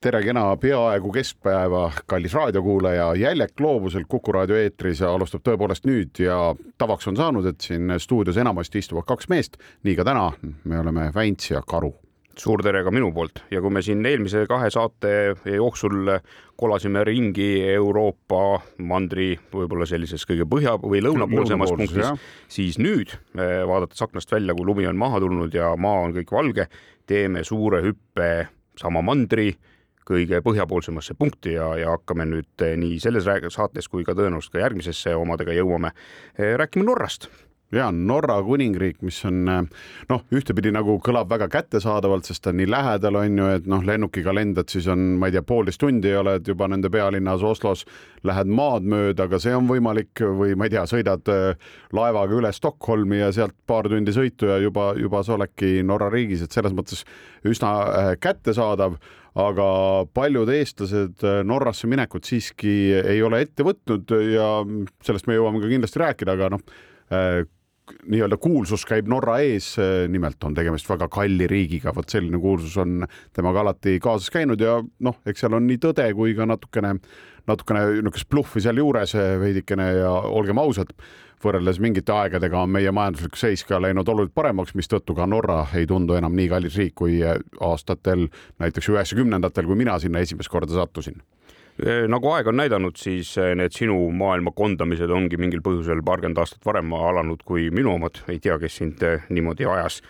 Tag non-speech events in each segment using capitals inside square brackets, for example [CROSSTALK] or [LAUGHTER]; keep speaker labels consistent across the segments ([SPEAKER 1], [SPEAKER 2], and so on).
[SPEAKER 1] tere kena peaaegu keskpäeva, kallis raadiokuulaja, Jäljek gloobusel Kuku raadio eetris ja alustab tõepoolest nüüd ja tavaks on saanud, et siin stuudios enamasti istuvad kaks meest, nii ka täna, me oleme Väints ja Karu.
[SPEAKER 2] suur tere ka minu poolt. Ja kui me siin eelmise kahe saate jooksul kolasime ringi Euroopa mandri võib-olla sellises kõige põhja või lõunapoolsemas punktis, siis nüüd vaadates aknast välja, kui lumi on maha tulnud ja maa on kõik valge, teeme suure hüppe sama mandri kõige põhjapoolsemasse punkti ja, ja hakkame nüüd nii selles saates kui ka tõenäoliselt ka järgmisesse omadega jõuame. Rääkima Norrast.
[SPEAKER 1] Ja Norra kuningriik, mis on noh, ühtepidi nagu kõlab väga kättesaadavalt, sest ta on nii lähedal, on ju, et noh, lennukiga lendad, siis on, ma ei tea, poolteist tundi oled juba nende pealinnas Oslos, lähed maad mööda, aga see on võimalik või ma ei tea, sõidad laevaga üle Stockholmi ja sealt paar tundi sõitu ja juba, juba sa oledki Norra riigis, et selles mõttes üsna kättesaadav aga paljud eestlased Norrasse minekut siiski ei ole ette võtnud ja sellest me jõuame ka kindlasti rääkida, aga noh, nii-öelda kuulsus käib Norra ees, nimelt on tegemist väga kalli riigiga, vot selline kuulsus on temaga alati kaasas käinud ja noh, eks seal on nii tõde kui ka natukene, natukene niisugust bluffi sealjuures veidikene ja olgem ausad, võrreldes mingite aegadega on meie majanduslik seis ka läinud oluliselt paremaks, mistõttu ka Norra ei tundu enam nii kallis riik kui aastatel näiteks üheksakümnendatel, kui mina sinna esimest korda sattusin
[SPEAKER 2] nagu aeg on näidanud, siis need sinu maailma kondamised ongi mingil põhjusel paarkümmend aastat varem alanud kui minu omad, ei tea, kes sind niimoodi ajas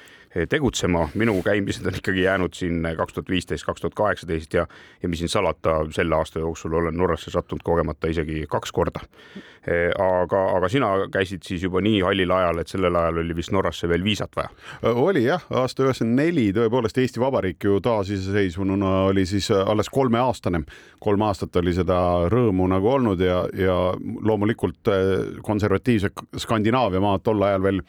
[SPEAKER 2] tegutsema, minu käimised on ikkagi jäänud siin kaks tuhat viisteist, kaks tuhat kaheksateist ja, ja mis siin salata, selle aasta jooksul olen Norrasse sattunud kogemata isegi kaks korda. aga, aga sina käisid siis juba nii hallil ajal, et sellel ajal oli vist Norrasse veel viisat vaja?
[SPEAKER 1] oli jah, aasta üheksakümmend neli tõepoolest Eesti Vabariik ju taasiseseisvununa oli siis alles kolmeaastane, kolm aastat oli seda rõõmu nagu olnud ja, ja loomulikult konservatiivse Skandinaavia maad tol ajal veel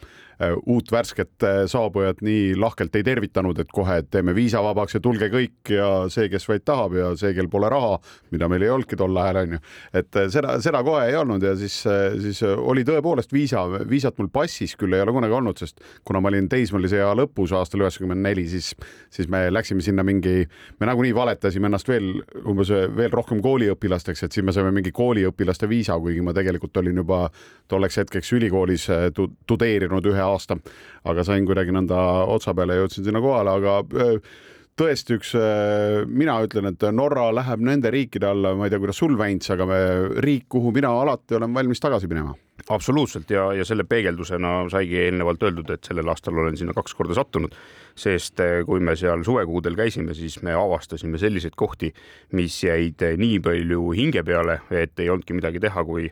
[SPEAKER 1] uut värsket saabujat nii lahkelt ei tervitanud, et kohe et teeme viisa vabaks ja tulge kõik ja see, kes vaid tahab ja see, kel pole raha, mida meil ei olnudki tol ajal onju, et seda, seda kohe ei olnud ja siis, siis oli tõepoolest viisa, viisat mul passis küll ei ole kunagi olnud, sest kuna ma olin teismelise ea lõpus aastal üheksakümmend neli, siis, siis me läksime sinna mingi, me nagunii valetasime ennast veel umbes veel rohkem kooliõpilasteks, et siis me saime mingi kooliõpilaste viisa, kuigi ma tegelikult olin juba tolleks hetkeks ülikoolis tudeerinud ühe aasta, aga sain kuidagi nõnda otsa peale, jõudsin sinna kohale, aga tõesti üks, mina ütlen, et Norra läheb nende riikide alla, ma ei tea, kuidas sul, Väints, aga me, riik, kuhu mina alati olen valmis tagasi minema.
[SPEAKER 2] Absoluutselt ja, ja selle peegeldusena saigi eelnevalt öeldud, et sellel aastal olen sinna kaks korda sattunud, sest kui me seal suvekuudel käisime, siis me avastasime selliseid kohti, mis jäid nii palju hinge peale, et ei olnudki midagi teha, kui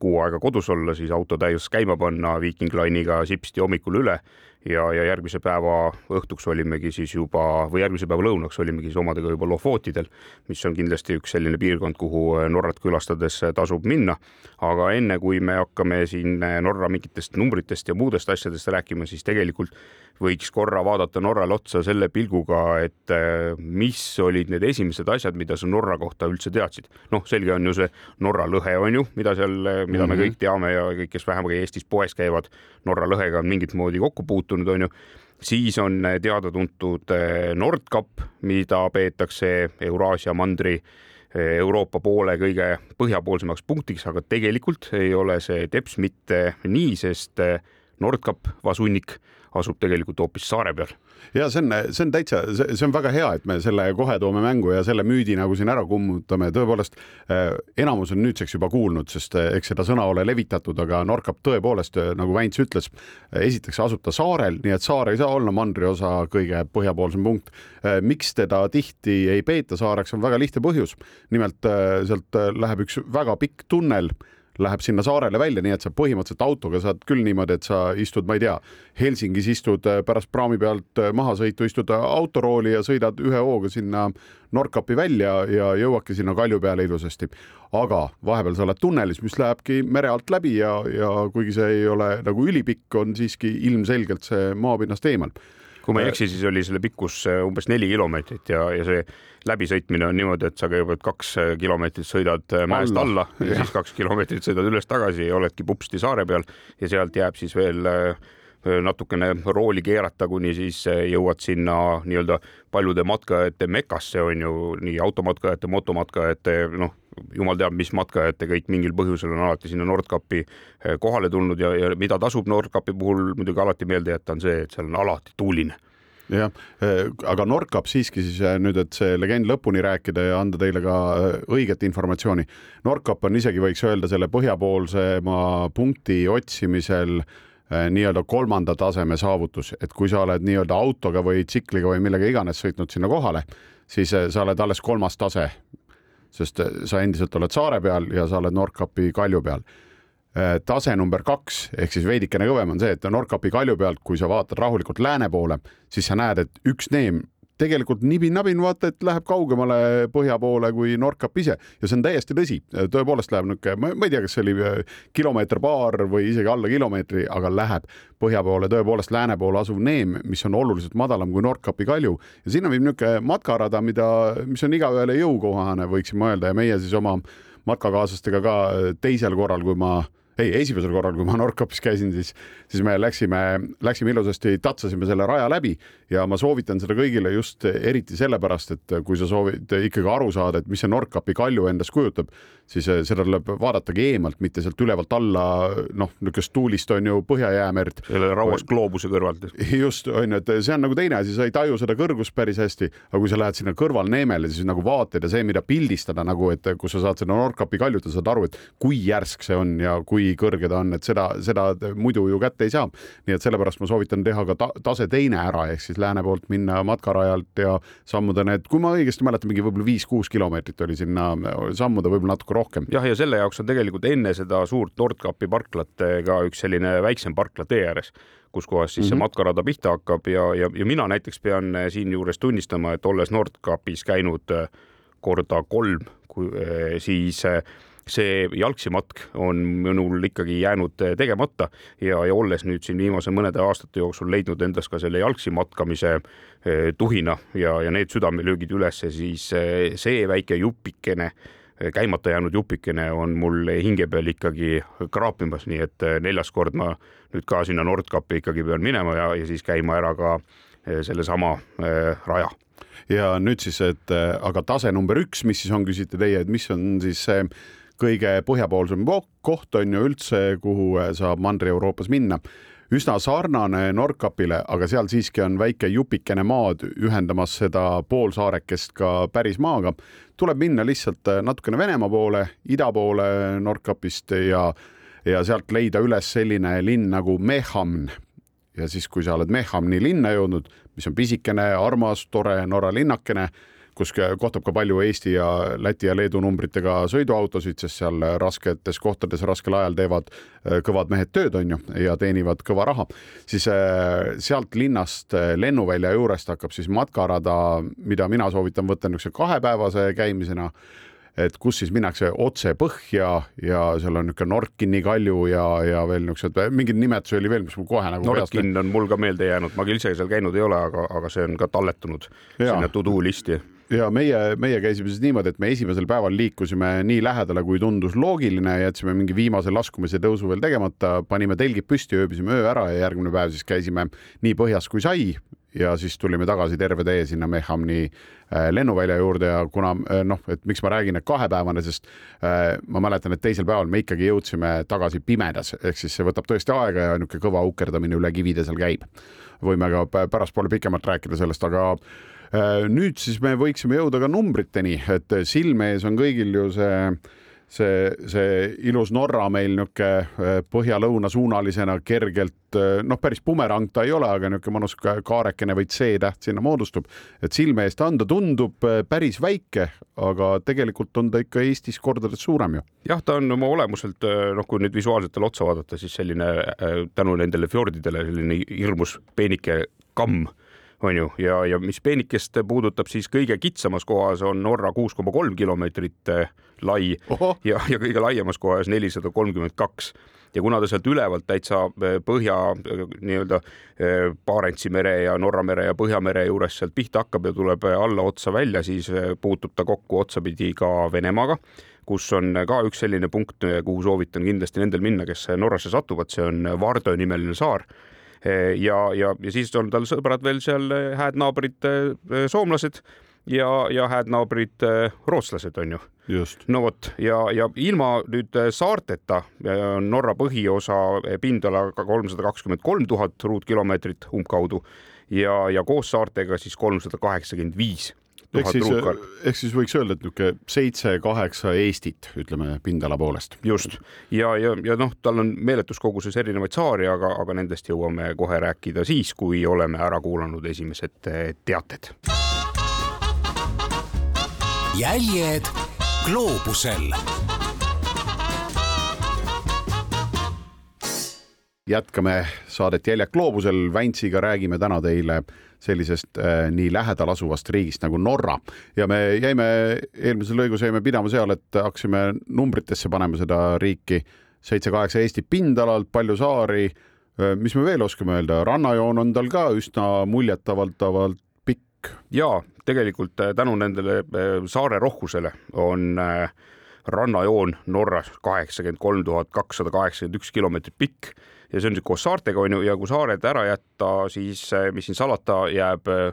[SPEAKER 2] kuu aega kodus olla, siis auto täis käima panna Viking Line'iga sipsti hommikul üle ja, ja järgmise päeva õhtuks olimegi siis juba või järgmise päeva lõunaks olimegi siis omadega juba Lofotidel, mis on kindlasti üks selline piirkond, kuhu Norrat külastades tasub minna. aga enne kui me hakkame siin Norra mingitest numbritest ja muudest asjadest rääkima, siis tegelikult võiks korra vaadata Norrale otsa selle pilguga, et mis olid need esimesed asjad, mida sa Norra kohta üldse teadsid. noh, selge on ju see Norra lõhe on ju, mida seal, mida mm -hmm. me kõik teame ja kõik, kes vähemagi Eestis poes käivad, Norra lõhega on mingit moodi kokku puutunud, on ju siis on teada-tuntud Nordkap, mida peetakse Euraasia mandri Euroopa poole kõige põhjapoolsemaks punktiks, aga tegelikult ei ole see teps mitte nii, sest Nordkap, Vasunnik asub tegelikult hoopis saare peal.
[SPEAKER 1] ja see on, see on täitsa, see on väga hea, et me selle kohe toome mängu ja selle müüdi nagu siin ära kummutame, tõepoolest enamus on nüüdseks juba kuulnud, sest eks seda sõna ole levitatud, aga Nordkap tõepoolest, nagu Väints ütles, esiteks asub ta saarel, nii et saar ei saa olla mandriosa kõige põhjapoolsem punkt. miks teda tihti ei peeta saareks, on väga lihtne põhjus. nimelt sealt läheb üks väga pikk tunnel läheb sinna saarele välja, nii et sa põhimõtteliselt autoga saad küll niimoodi, et sa istud, ma ei tea, Helsingis istud äh, pärast praami pealt mahasõitu, istud autorooli ja sõidad ühe hooga sinna Nordkapi välja ja jõuadki sinna kalju peale ilusasti. aga vahepeal sa oled tunnelis, mis lähebki mere alt läbi ja, ja kuigi see ei ole nagu ülipikk, on siiski ilmselgelt see maapinnast eemal
[SPEAKER 2] kui ma ei eksi, siis oli selle pikkus äh, umbes neli kilomeetrit ja, ja see läbisõitmine on niimoodi, et sa kõigepealt kaks äh, kilomeetrit sõidad äh, mäest alla, alla ja, siis kaks kilomeetrit sõidad üles-tagasi ja oledki pupsti saare peal ja sealt jääb siis veel natukene rooli keerata, kuni siis jõuad sinna nii-öelda paljude matkajate mekasse on ju nii automatkajate, motomatkajate, noh, jumal teab, mis matkajate kõik mingil põhjusel on alati sinna Nordkapi eh, kohale tulnud ja, ja mida tasub Nordkapi puhul muidugi alati meelde jätta, on see, et seal on alati tuuline
[SPEAKER 1] jah, eh, aga Nordkap siiski siis nüüd, et see legend lõpuni rääkida ja anda teile ka õiget informatsiooni. Nordkap on isegi võiks öelda selle põhjapoolsema punkti otsimisel nii-öelda kolmanda taseme saavutus, et kui sa oled nii-öelda autoga või tsikliga või millega iganes sõitnud sinna kohale, siis sa oled alles kolmas tase sest eh, sa endiselt oled saare peal ja sa oled Nordkapi kalju peal. Tase number kaks ehk siis veidikene kõvem on see, et Nordkapi kalju pealt, kui sa vaatad rahulikult lääne poole, siis sa näed, et üks neem tegelikult nibin-nabin vaata, et läheb kaugemale põhja poole kui Nordkap ise. Ja see on täiesti tõsi, tõepoolest läheb niisugune, ma ei tea, kas see oli äh, kilomeeter paar või isegi alla kilomeetri, aga läheb põhja poole tõepoolest lääne poole asuv neem, mis on oluliselt madalam kui Nordkapi kalju. Ja sinna viib niisugune matkarada, mida, mis on igaühele jõukohane, võiksime öelda. Ja meie siis oma matkakaaslastega ka teisel korral, kui ma ei, esimesel korral, kui ma Nordkapis käisin, siis, siis me läksime, läksime ilusasti, tatsasime selle raja läbi ja ma soovitan seda kõigile just eriti sellepärast, et kui sa soovid ikkagi aru saada, et mis see Nordkapi kalju endast kujutab, siis eh, seda tuleb vaadatagi eemalt, mitte sealt ülevalt alla, noh, niisugust tuulist on ju Põhja-Jäämerd.
[SPEAKER 2] selle rauas gloobuse kõrvalt. [LAUGHS]
[SPEAKER 1] just, on ju, et see on nagu teine asi, sa ei taju seda kõrgust päris hästi, aga kui sa lähed sinna kõrvalneemele, siis nagu vaated ja see, mida pildistada nagu, et kus sa saad seda Nordkapi kaljut, saad aru, et kui järsk see on ja kui kõrge ta on, et seda, seda muidu ju kätte ei saa. nii et sellepärast ma soovitan teha ka ta, tase teine ära, ehk siis lääne poolt minna matkarajalt ja sammuda need, kui ma õigesti mäletan, mingi võib-olla viis-kuus kilomeetrit oli sinna sammuda, võib-olla natuke rohkem.
[SPEAKER 2] Jah, ja selle jaoks on tegelikult enne seda suurt Nordkapi parklat ka üks selline väiksem parkla tee ääres kus kohas siis mm -hmm. see mhm. matkarada pihta hakkab ja, ja, ja mina näiteks pean eh, siinjuures tunnistama, et olles Nordkapis käinud eh, korda kolm, eh, siis see jalgsi matk on minul ikkagi jäänud tegemata ja, ja olles nüüd siin viimase mõnede aastate jooksul leidnud endas ka selle jalgsi matkamise tuhina ja, ja need südamelöögid ülesse, siis see väike jupikene käimata jäänud jupikene on mul hinge peal ikkagi kraapimas, nii et eh, neljas kord ma nüüd ka sinna Nordkapi ikkagi pean minema ja, ja siis käima ära ka eh, sellesama äh, raja.
[SPEAKER 1] Ja nüüd siis, et aga tase number üks, mis siis on, küsite teie, et mis on siis see kõige põhjapoolsem koht on ju üldse, kuhu saab Mandri-Euroopas minna üsna sarnane Nordkapile, aga seal siiski on väike jupikene maad ühendamas seda poolsaarekest ka päris maaga. tuleb minna lihtsalt äh, natukene Venemaa poole, ida poole Nordkapist ja, ja sealt leida üles selline linn nagu Mehamn. ja siis, kui sa oled Mehamni linna jõudnud, mis on pisikene, armas, tore Norra linnakene kus kohtab ka palju Eesti ja Läti ja Leedu numbritega sõiduautosid, sest seal rasketes kohtades raskel ajal teevad äh, kõvad mehed tööd, on ju, ja teenivad kõva raha, siis äh, sealt linnast äh, lennuvälja juurest hakkab siis matkarada, mida mina soovitan võtta niisuguse kahepäevase käimisena et kus siis minnakse otse põhja ja seal on niisugune Norkini kalju ja, ja veel niisugused, mingeid nimetusi oli veel, mis mul kohe nagu
[SPEAKER 2] Norkin on mul ka meelde jäänud, ma küll ise seal käinud ei ole, aga, aga see on ka talletunud ja. sinna to do listi
[SPEAKER 1] ja meie, meie käisime siis niimoodi, et me esimesel päeval liikusime nii lähedale, kui tundus loogiline, jätsime mingi viimase laskumise tõusu veel tegemata, panime telgid püsti, ööbisime öö ära ja järgmine päev siis käisime nii põhjas kui sai ja siis tulime tagasi terve tee sinna Mehamni äh, lennuvälja juurde ja kuna äh, noh, et miks ma räägin, et kahepäevane, sest äh, ma mäletan, et teisel päeval me ikkagi jõudsime tagasi pimedas, ehk siis see võtab tõesti aega ja niisugune kõva ukerdamine üle kivide seal käib. võime ka pärastpoole pikemalt rääkida sellest, aga nüüd siis me võiksime jõuda ka numbriteni, et silme ees on kõigil ju see see, see ilus Norra meil niisugune põhja-lõuna suunalisena kergelt noh, päris bumerang ta ei ole, aga niisugune mõnus kaarekene või C-täht sinna moodustub, et silme eest anda tundub päris väike, aga tegelikult on ta ikka Eestis kordades suurem ju.
[SPEAKER 2] jah, ta on oma olemuselt noh, kui nüüd visuaalselt talle otsa vaadata, siis selline tänu nendele fjordidele selline hirmus peenike kamm on ju, ja, ja mis peenikest puudutab, siis kõige kitsamas kohas on Norra kuus koma kolm kilomeetrit eh, lai Oho. ja, ja kõige laiemas kohas nelisada kolmkümmend kaks. Ja kuna ta sealt ülevalt täitsa eh, põhja eh, nii-öelda Barentsi mere ja Norra mere ja Põhjamere juures sealt pihta hakkab ja tuleb alla otsa välja, siis puutub ta kokku otsapidi ka Venemaaga, kus on ka üks selline punkt, kuhu soovitan kindlasti nendel minna, kes Norrasse satuvad, see on Vardö nimeline saar ja, ja, ja siis on tal sõbrad veel seal eh, hääd naabrid eh, soomlased ja, ja hääd naabrid rootslased on ju. no vot ja, ja ilma nüüd saarteta on Norra põhiosa pindala kolmsada kakskümmend kolm tuhat ruutkilomeetrit umbkaudu ja, ja koos saartega siis kolmsada kaheksakümmend viis
[SPEAKER 1] ehk siis, ehk siis võiks öelda, et niisugune seitse-kaheksa Eestit, ütleme pindala poolest.
[SPEAKER 2] just ja, ja, ja noh, tal on meeletus koguses erinevaid saari, aga, aga nendest jõuame kohe rääkida siis, kui oleme ära kuulanud esimesed eh, teated.
[SPEAKER 3] jäljed gloobusel
[SPEAKER 1] jätkame saadet Jäljak gloobusel. Väntsiga räägime täna teile sellisest äh, nii lähedal asuvast riigist nagu Norra ja me jäime, eelmises lõigus jäime pidama seal, et hakkasime numbritesse panema seda riiki, seitse-kaheksa Eesti pindalalt, palju saari. Äh, mis me veel oskame öelda, rannajoon on tal ka üsna muljetavaldavalt pikk.
[SPEAKER 2] ja tegelikult äh, tänu nendele saare rohkusele on rannajoon Norras kaheksakümmend kolm tuhat kakssada kaheksakümmend üks kilomeetrit pikk ja see on koos saartega on ju, ja kui saared ära jätta, siis mis siin salata, jääb äh,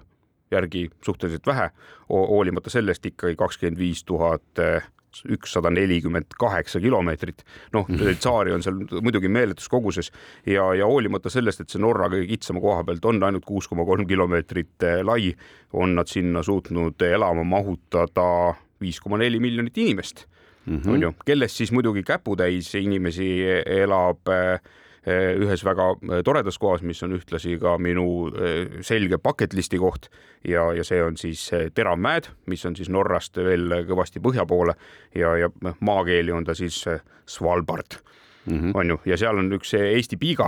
[SPEAKER 2] järgi suhteliselt vähe, hoolimata sellest ikkagi kakskümmend viis tuhat äh, ükssada nelikümmend kaheksa kilomeetrit. noh, mhm. neid saari on seal muidugi meeletus koguses ja, ja hoolimata sellest, et see Norra kõige kitsama koha pealt on ainult kuus koma kolm kilomeetrit lai, on nad sinna suutnud elama mahutada viis koma neli miljonit inimest mm, -hmm. on ju, kellest siis muidugi käputäis inimesi elab äh, Eh, ühes väga eh, toredas kohas, mis on ühtlasi ka minu eh, selge bucket list'i koht. Ja, ja see on siis Teravmäed, mis on siis Norrast veel kõvasti põhja poole. Ja, ja noh, maakeeli on ta siis Svalbard. Mm, -hmm. on ju, ja seal on üks Eesti piiga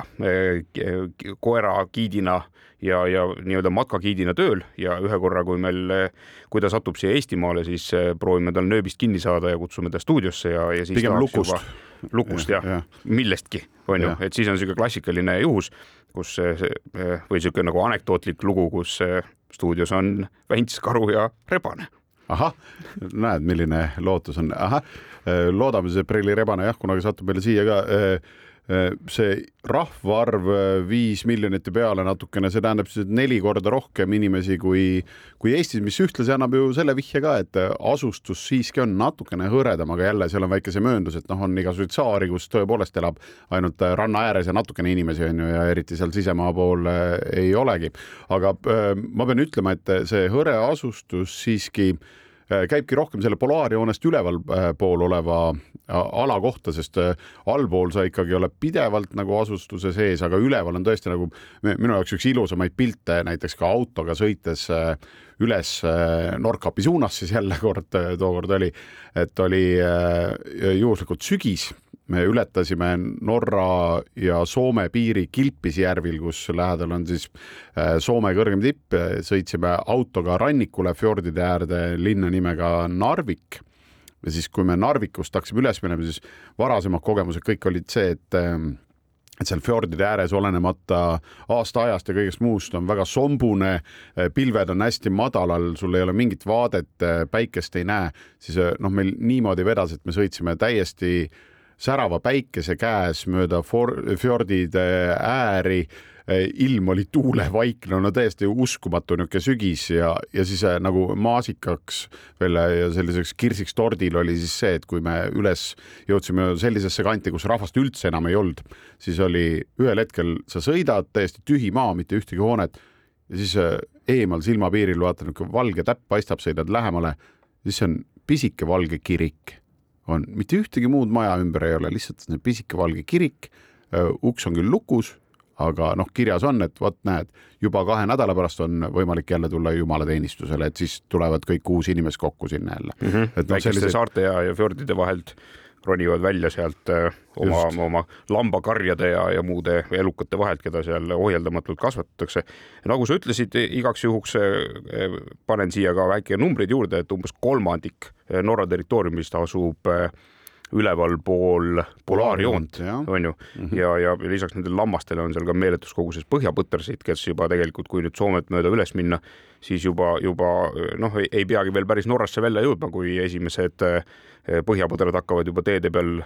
[SPEAKER 2] koera giidina ja, ja nii-öelda matkagiidina tööl. Ja ühe korra, kui meil, kui ta satub siia Eestimaale, siis proovime tal nööbist kinni saada ja kutsume ta stuudiosse ja, ja siis
[SPEAKER 1] pigem lukust. juba
[SPEAKER 2] lukust jah ja. ja., millestki, on ju, et siis on niisugune klassikaline juhus, kus või niisugune nagu anekdootlik lugu, kus stuudios on Vents, Karu ja Rebane.
[SPEAKER 1] ahah, näed, milline lootus on, ahah, loodame see Preili Rebane jah, kunagi satub meile siia ka see rahvaarv äh, viis miljonite peale natukene, see tähendab siis, neli korda rohkem inimesi kui, kui Eestis, mis ühtlasi annab ju selle vihje ka, et asustus siiski on natukene hõredam, aga jälle seal on väike see mööndus, et noh, on igasuguseid saari, kus tõepoolest elab ainult ranna ääres ja natukene inimesi on ju ja eriti seal sisemaa pool äh, ei olegi. aga ma pean ütlema, et see hõre asustus siiski Äh, käibki rohkem selle polaarjoonest ülevalpool äh, oleva äh, ala kohta, sest allpool sa ikkagi oled pidevalt nagu asustuse sees, aga üleval on tõesti nagu minu jaoks üks ilusamaid pilte näiteks ka autoga sõites üles Nordkapi suunas siis jälle kord tookord oli, et oli juhuslikult sügis me ületasime Norra ja Soome piiri Kilpisjärvil, kus lähedal on siis äh, Soome kõrgem tipp, sõitsime autoga rannikule fjordide äärde linna nimega Narvik. ja siis, kui me Narvikust hakkasime üles minema, siis varasemad kogemused kõik olid see, et ähm, et seal fjordide ääres, olenemata aastaajast ja kõigest muust, on väga sombune, pilved on hästi madalal, sul ei ole mingit vaadet, päikest ei näe, siis noh, meil niimoodi vedas, et me sõitsime täiesti äh, särava päikese käes mööda fjordide ääri ilm oli tuulevaikne, no täiesti uskumatu niisugune sügis ja, ja siis äh, nagu maasikaks veel ja selliseks kirsiks tordil oli siis see, et kui me üles jõudsime sellisesse kanti, kus rahvast üldse enam ei olnud, siis oli ühel hetkel sa sõidad täiesti tühi maa, mitte ühtegi hoonet ja siis eemal silmapiiril vaatad, niisugune valge täpp paistab, sõidad lähemale, siis see on pisike valge kirik on mitte ühtegi muud maja ümber ei ole, lihtsalt pisike valge kirik. uks on küll lukus, aga noh, kirjas on, et vot näed, juba kahe nädala pärast on võimalik jälle tulla jumalateenistusele, et siis tulevad kõik uus inimesed kokku sinna jälle mm.
[SPEAKER 2] -hmm. et no, väikeste sellised... saarte ja, ja fjordide vahelt ronivad välja sealt oma, oma lambakarjade ja, ja muude elukate vahelt, keda seal ohjeldamatult kasvatatakse. nagu sa ütlesid, igaks juhuks panen siia ka väike numbrid juurde, et umbes kolmandik äh, Norra territooriumist asub ülevalpool polaarjoont, on ju -hmm. ja, ja lisaks nendele lammastele on seal ka meeletus koguses põhjapõtrasid, kes juba tegelikult, kui nüüd Soomet mööda üles minna, siis juba, juba noh, ei peagi veel päris Norrasse välja jõudma, kui esimesed põhjapõdrad hakkavad juba teede peal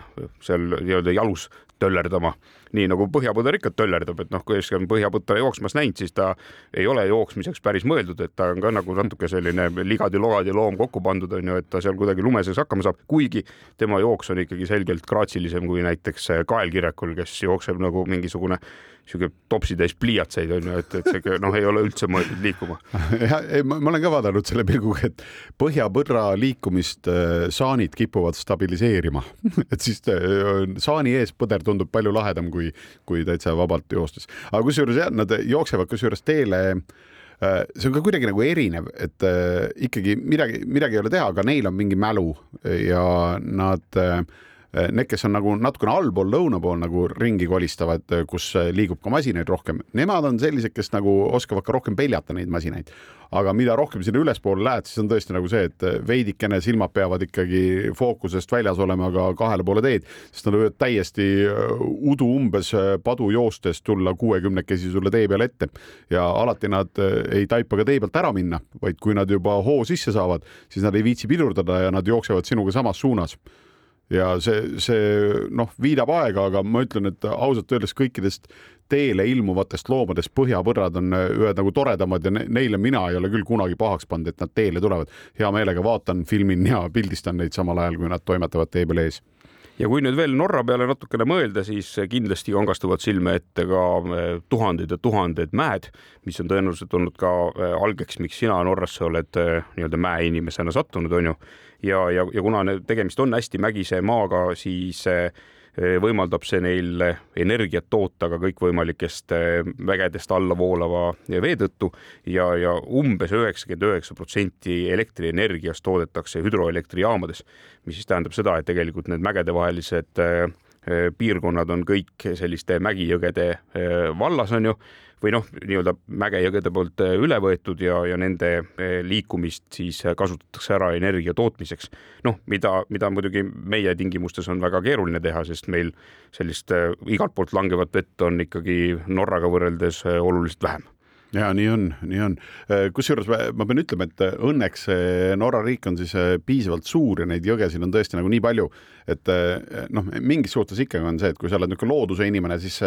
[SPEAKER 2] seal nii-öelda jalus töllerdama. nii nagu põhjapõder ikka töllerdab, et noh, kui on põhjapõtra jooksmas näinud, siis ta ei ole jooksmiseks päris mõeldud, et ta on ka nagu natuke selline ligadi-logadi loom kokku pandud, on ju, et ta seal kuidagi lume sees hakkama saab, kuigi tema jooks on ikkagi selgelt graatsilisem kui näiteks kaelkirjakul, kes jookseb nagu mingisugune sihuke topsitäis pliiatseid on ju, et, et see noh, ei ole üldse mõeldud liikuma. [LAUGHS]
[SPEAKER 1] jah, ei, ma olen ka vaadanud selle pilguga, et põhjapõdra liikumist äh, saanid kipuvad stabiliseerima [LAUGHS] et siis äh, saani ees põder tundub palju lahedam kui, kui täitsa vabalt joostes. aga kusjuures jah, nad jooksevad kusjuures teele äh, see on ka kuidagi nagu erinev, et ikkagi midagi, midagi ei ole teha, aga neil on mingi mälu ja nad äh, need, kes on nagu natukene allpool, lõuna pool nagu ringi kolistavad, eh, kus eh, liigub ka masinaid rohkem, nemad on sellised, kes nagu oskavad ka rohkem peljata neid masinaid. aga mida rohkem sinna ülespoole lähed, siis on tõesti nagu see, et veidikene silmad peavad ikkagi fookusest väljas olema ka kahele poole teed, sest nad võivad täiesti udu umbes padu joostes tulla kuuekümnekesi sulle tee peale ette ja alati nad ei taipa ka tee pealt ära minna, vaid kui nad juba hoo sisse saavad, siis nad ei viitsi pidurdada ja nad jooksevad sinuga samas suunas ja see, see noh, viidab aega, aga ma ütlen, et ausalt öeldes kõikidest teele ilmuvatest loomadest põhjapõrrad on ühed nagu toredamad ja neile mina ei ole küll kunagi pahaks pannud, et nad teele tulevad. hea meelega vaatan, filmin ja pildistan neid samal ajal, kui nad toimetavad tee peal ees
[SPEAKER 2] ja kui nüüd veel Norra peale natukene mõelda, siis kindlasti kangastuvad silme ette ka eh, tuhanded ja tuhanded mäed, mis on tõenäoliselt olnud ka algeks, miks sina Norrasse oled nii-öelda mäeinimesena sattunud, on ju. Ja, ja, ja kuna tegemist on hästi mägise maaga, siis Eh, võimaldab see neil energiat toota ka kõikvõimalikest eh, vägedest alla voolava vee tõttu. Ja, ja umbes üheksakümmend üheksa protsenti elektrienergiast toodetakse hüdroelektrijaamades, mis siis tähendab seda, et tegelikult need mägedevahelised eh, piirkonnad on kõik selliste mägijõgede vallas, on ju või noh, nii-öelda mägejõgede poolt äh, üle võetud ja, ja nende äh, liikumist siis äh, kasutatakse ära energia tootmiseks. noh, mida, mida muidugi meie tingimustes on väga keeruline teha, sest meil sellist igalt poolt langevat vett on ikkagi Norraga võrreldes oluliselt vähem
[SPEAKER 1] ja nii on, nii on. Äh, kusjuures ma pean ütlema, et äh, õnneks Norra riik on siis äh, piisavalt suur ja neid jõgesid on tõesti nagu nii palju, et noh, mingis suhtes ikkagi on see, et kui sa oled niisugune looduse inimene, siis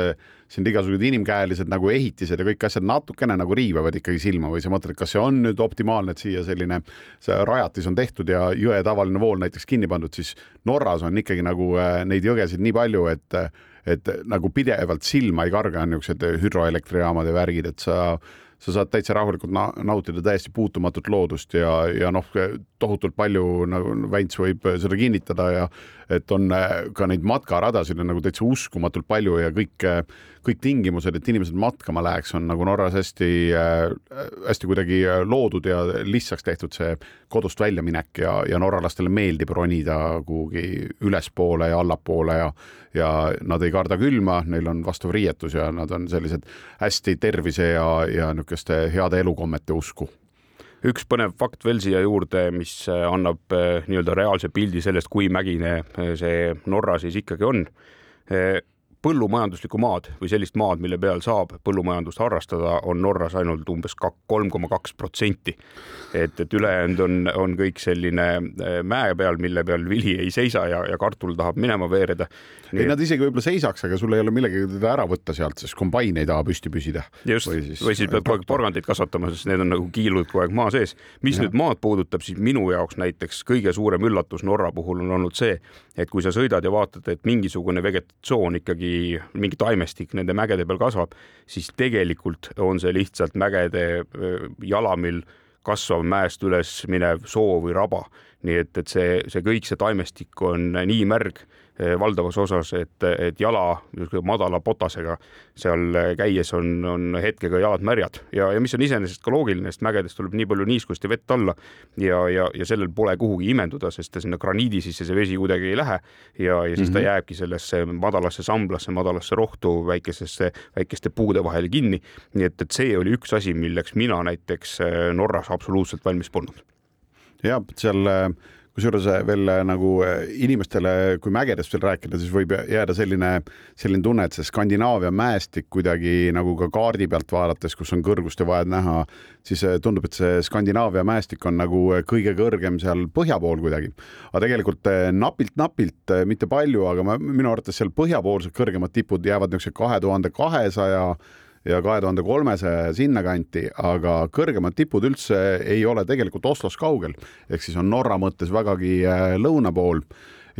[SPEAKER 1] sind igasugused inimkäelised nagu ehitised ja kõik asjad natukene nagu riivavad ikkagi silma või sa mõtled, et kas see on nüüd optimaalne, et siia selline see rajatis on tehtud ja jõe tavaline vool näiteks kinni pandud, siis Norras on ikkagi nagu neid jõgesid nii palju, et et nagu pidevalt silma ei karga niisugused hüdroelektrijaamad ja värgid, et sa sa saad täitsa rahulikult na nautida täiesti puutumatut loodust ja, ja noh, tohutult palju nagu Väints võib seda kinnitada ja et on äh, ka neid matkaradasid on nagu täitsa uskumatult palju ja kõik, kõik tingimused, et inimesed matkama läheks, on nagu Norras hästi äh,, hästi kuidagi loodud ja lihtsaks tehtud see kodust väljaminek ja, ja norralastele meeldib ronida kuhugi ülespoole ja allapoole ja ja nad ei karda külma, neil on vastav riietus ja nad on sellised hästi tervise ja, ja niisuguste heade elukommete usku
[SPEAKER 2] üks põnev fakt veel siia juurde, mis annab eh, nii-öelda reaalse pildi sellest, kui mägine eh, see Norra siis ikkagi on põllumajanduslikku maad või sellist maad, mille peal saab põllumajandust harrastada, on Norras ainult umbes kolm koma kaks protsenti. et, et ülejäänud on, on kõik selline äh, mäe peal, mille peal vili ei seisa ja, ja kartul tahab minema veereda.
[SPEAKER 1] ei, nad isegi võib-olla seisaks, aga sul ei ole millegagi teda ära võtta sealt, sest kombain ei taha püsti püsida.
[SPEAKER 2] just, või siis, või siis pead kogu aeg porgandeid kasvatama, sest need on nagu kiilud kogu aeg maa sees. mis ja. nüüd maad puudutab, siis minu jaoks näiteks kõige suurem üllatus Norra puhul on olnud see, et kui sa sõidad ja vaatad, et mingisugune vegetatsioon ikkagi mingi taimestik nende mägede peal kasvab, siis tegelikult on see lihtsalt mägede jalamil kasvav mäest üles minev soo või raba. nii et, et see, see kõik see taimestik on nii märg valdavas osas, et, et jala madala potasega seal käies on, on hetkega jalad märjad ja, ja mis on iseenesest ka loogiline, sest mägedest tuleb nii palju niiskust ja vett alla ja, ja, ja sellel pole kuhugi imenduda, sest sinna graniidi sisse see vesi kuidagi ei lähe ja, ja siis mm -hmm. ta mhm. jääbki sellesse madalasse samblasse, madalasse rohtu, väikesesse, väikeste puude vahele kinni. nii et, et see oli üks asi, milleks mina näiteks eh, Norras absoluutselt valmis polnud.
[SPEAKER 1] ja seal äh kusjuures äh, veel äh, nagu äh, inimestele, kui mägedest veel rääkida, siis võib jääda selline, selline tunne, et see Skandinaavia mäestik kuidagi nagu ka kaardi pealt vaadates, kus on kõrgust ja vahed näha, siis tundub, et see Skandinaavia mäestik on nagu kõige kõrgem seal põhja pool kuidagi. aga tegelikult napilt-napilt, mitte palju, aga ma, minu arvates seal põhjapoolsed kõrgemad tipud jäävad niisuguse kahe tuhande kahesaja ja kahe tuhande kolmesaja sinnakanti, aga kõrgemad tipud üldse ei ole tegelikult Oslost kaugel, ehk siis on Norra mõttes vägagi äh, lõuna pool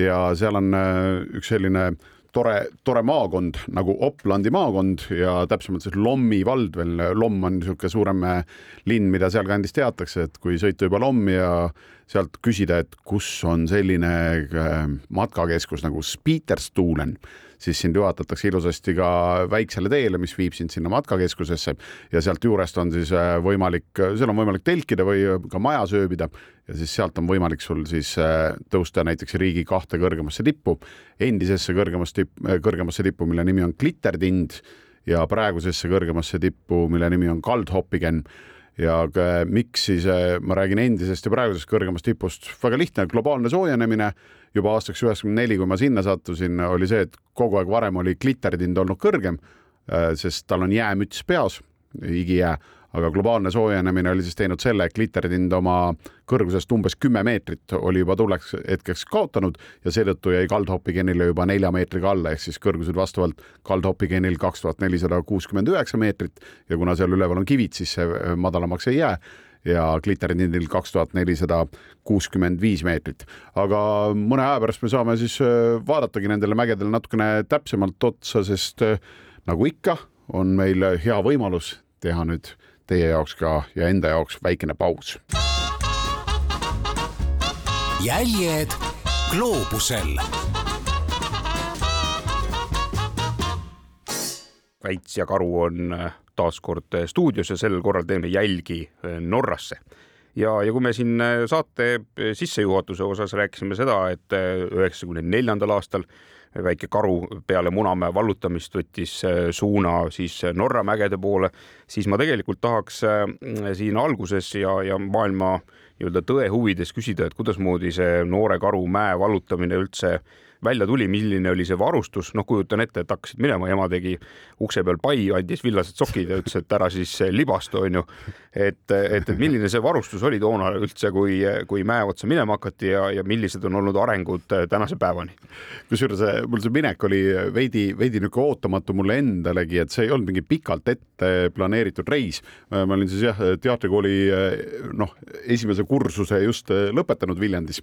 [SPEAKER 1] ja seal on äh, üks selline tore, tore maakond nagu Oplandi maakond ja täpsemalt siis Lommi vald veel. Lomm on niisugune suurem äh, linn, mida sealkandis teatakse, et kui sõita juba Lommi ja sealt küsida, et kus on selline matkakeskus nagu Spieterstuulen siis sind juhatatakse ilusasti ka väiksele teele, mis viib sind sinna matkakeskusesse. Ja sealt juurest on siis äh, võimalik, seal on võimalik telkida või ka majas ööbida ja siis sealt on võimalik sul siis äh, tõusta näiteks riigi kahte kõrgemasse tippu, endisesse kõrgemasse tipp, äh, kõrgemasse tippu, mille nimi on Glittertind ja praegusesse kõrgemasse tippu, mille nimi on Kaldhoppigen ja miks siis ma räägin endisest ja praegusest kõrgemast tipust, väga lihtne, globaalne soojenemine. Juba aastaks üheksakümmend neli, kui ma sinna sattusin, oli see, et kogu aeg varem oli klittertind olnud kõrgem, äh, sest tal on jäämüts peas, igijää, aga globaalne soojenemine oli siis teinud selle, et klittertind oma kõrgusest umbes kümme meetrit oli juba tulleks hetkeks kaotanud ja seetõttu jäi kaldhoppigenile juba nelja meetriga alla, ehk siis kõrgused vastavalt kaldhoppigenil kaks tuhat nelisada kuuskümmend üheksa meetrit ja kuna seal üleval on kivid, siis see madalamaks ei jää ja Glitterindil kaks tuhat nelisada kuuskümmend viis meetrit. aga mõne aja pärast me saame siis äh, vaadatagi nendele mägedele natukene täpsemalt otsa, sest äh, nagu ikka, on meil hea võimalus teha nüüd teie jaoks ka ja enda jaoks väikene paus.
[SPEAKER 3] jäljed gloobusel
[SPEAKER 2] Väits ja Karu on äh, taas kord äh, stuudios ja sel korral teeme jälgi äh, Norrasse. ja, ja kui me siin saate sissejuhatuse osas rääkisime seda, et üheksakümne neljandal aastal väike karu peale Munamäe vallutamist võttis suuna siis Norra mägede poole, siis ma tegelikult tahaks siin alguses ja, ja maailma nii-öelda tõe huvides küsida, et kuidasmoodi see noore karu mäe vallutamine üldse välja tuli, milline oli see varustus, noh, kujutan ette, et hakkasid minema, ema tegi ukse peal pai, andis villased sokid ja ütles, et ära siis libastu, onju. et, et, et milline see varustus oli toona üldse, kui, kui mäe otsa minema hakati ja, ja millised on olnud arengud tänase päevani?
[SPEAKER 1] kusjuures mul see minek oli veidi, veidi niisugune ootamatu mulle endalegi, et see ei olnud mingi pikalt ette planeeritud reis. ma olin siis jah, teatrikooli noh, esimese kursuse just lõpetanud Viljandis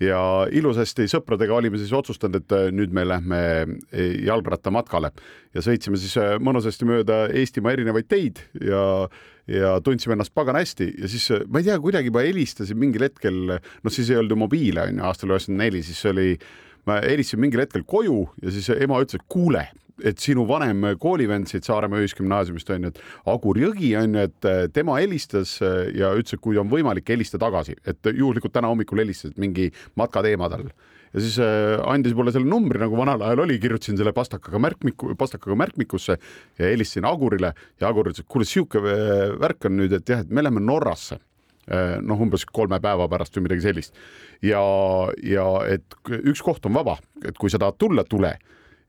[SPEAKER 1] ja ilusasti sõpradega olime siis otsustanud, et äh, nüüd me lähme äh, jalgrattamatkale. Ja sõitsime siis äh, mõnusasti mööda Eestimaa erinevaid teid ja ja tundsime ennast pagan hästi. Ja siis ma ei tea, kuidagi ma helistasin mingil hetkel, noh, siis ei olnud ju mobiile on ju, aastal üheksakümmend neli, siis oli ma helistasin mingil hetkel koju ja siis ema ütles, et kuule, et sinu vanem koolivend siit Saaremaa Ühisgümnaasiumist on ju, et Agur Jõgi on ju, et tema helistas ja ütles, et kui on võimalik, helista tagasi, et juhuslikult täna hommikul helistasid mingi matkateema tal ja siis äh, andis mulle selle numbri, nagu vanal ajal oli, kirjutasin selle pastakaga märkmiku, pastakaga märkmikusse ja helistasin Agurile ja Agur ütles, et kuule, sihuke värk on nüüd, et jah, et me läheme Norrasse noh, umbes kolme päeva pärast või midagi sellist. ja, ja et üks koht on vaba, et kui sa tahad tulla, tule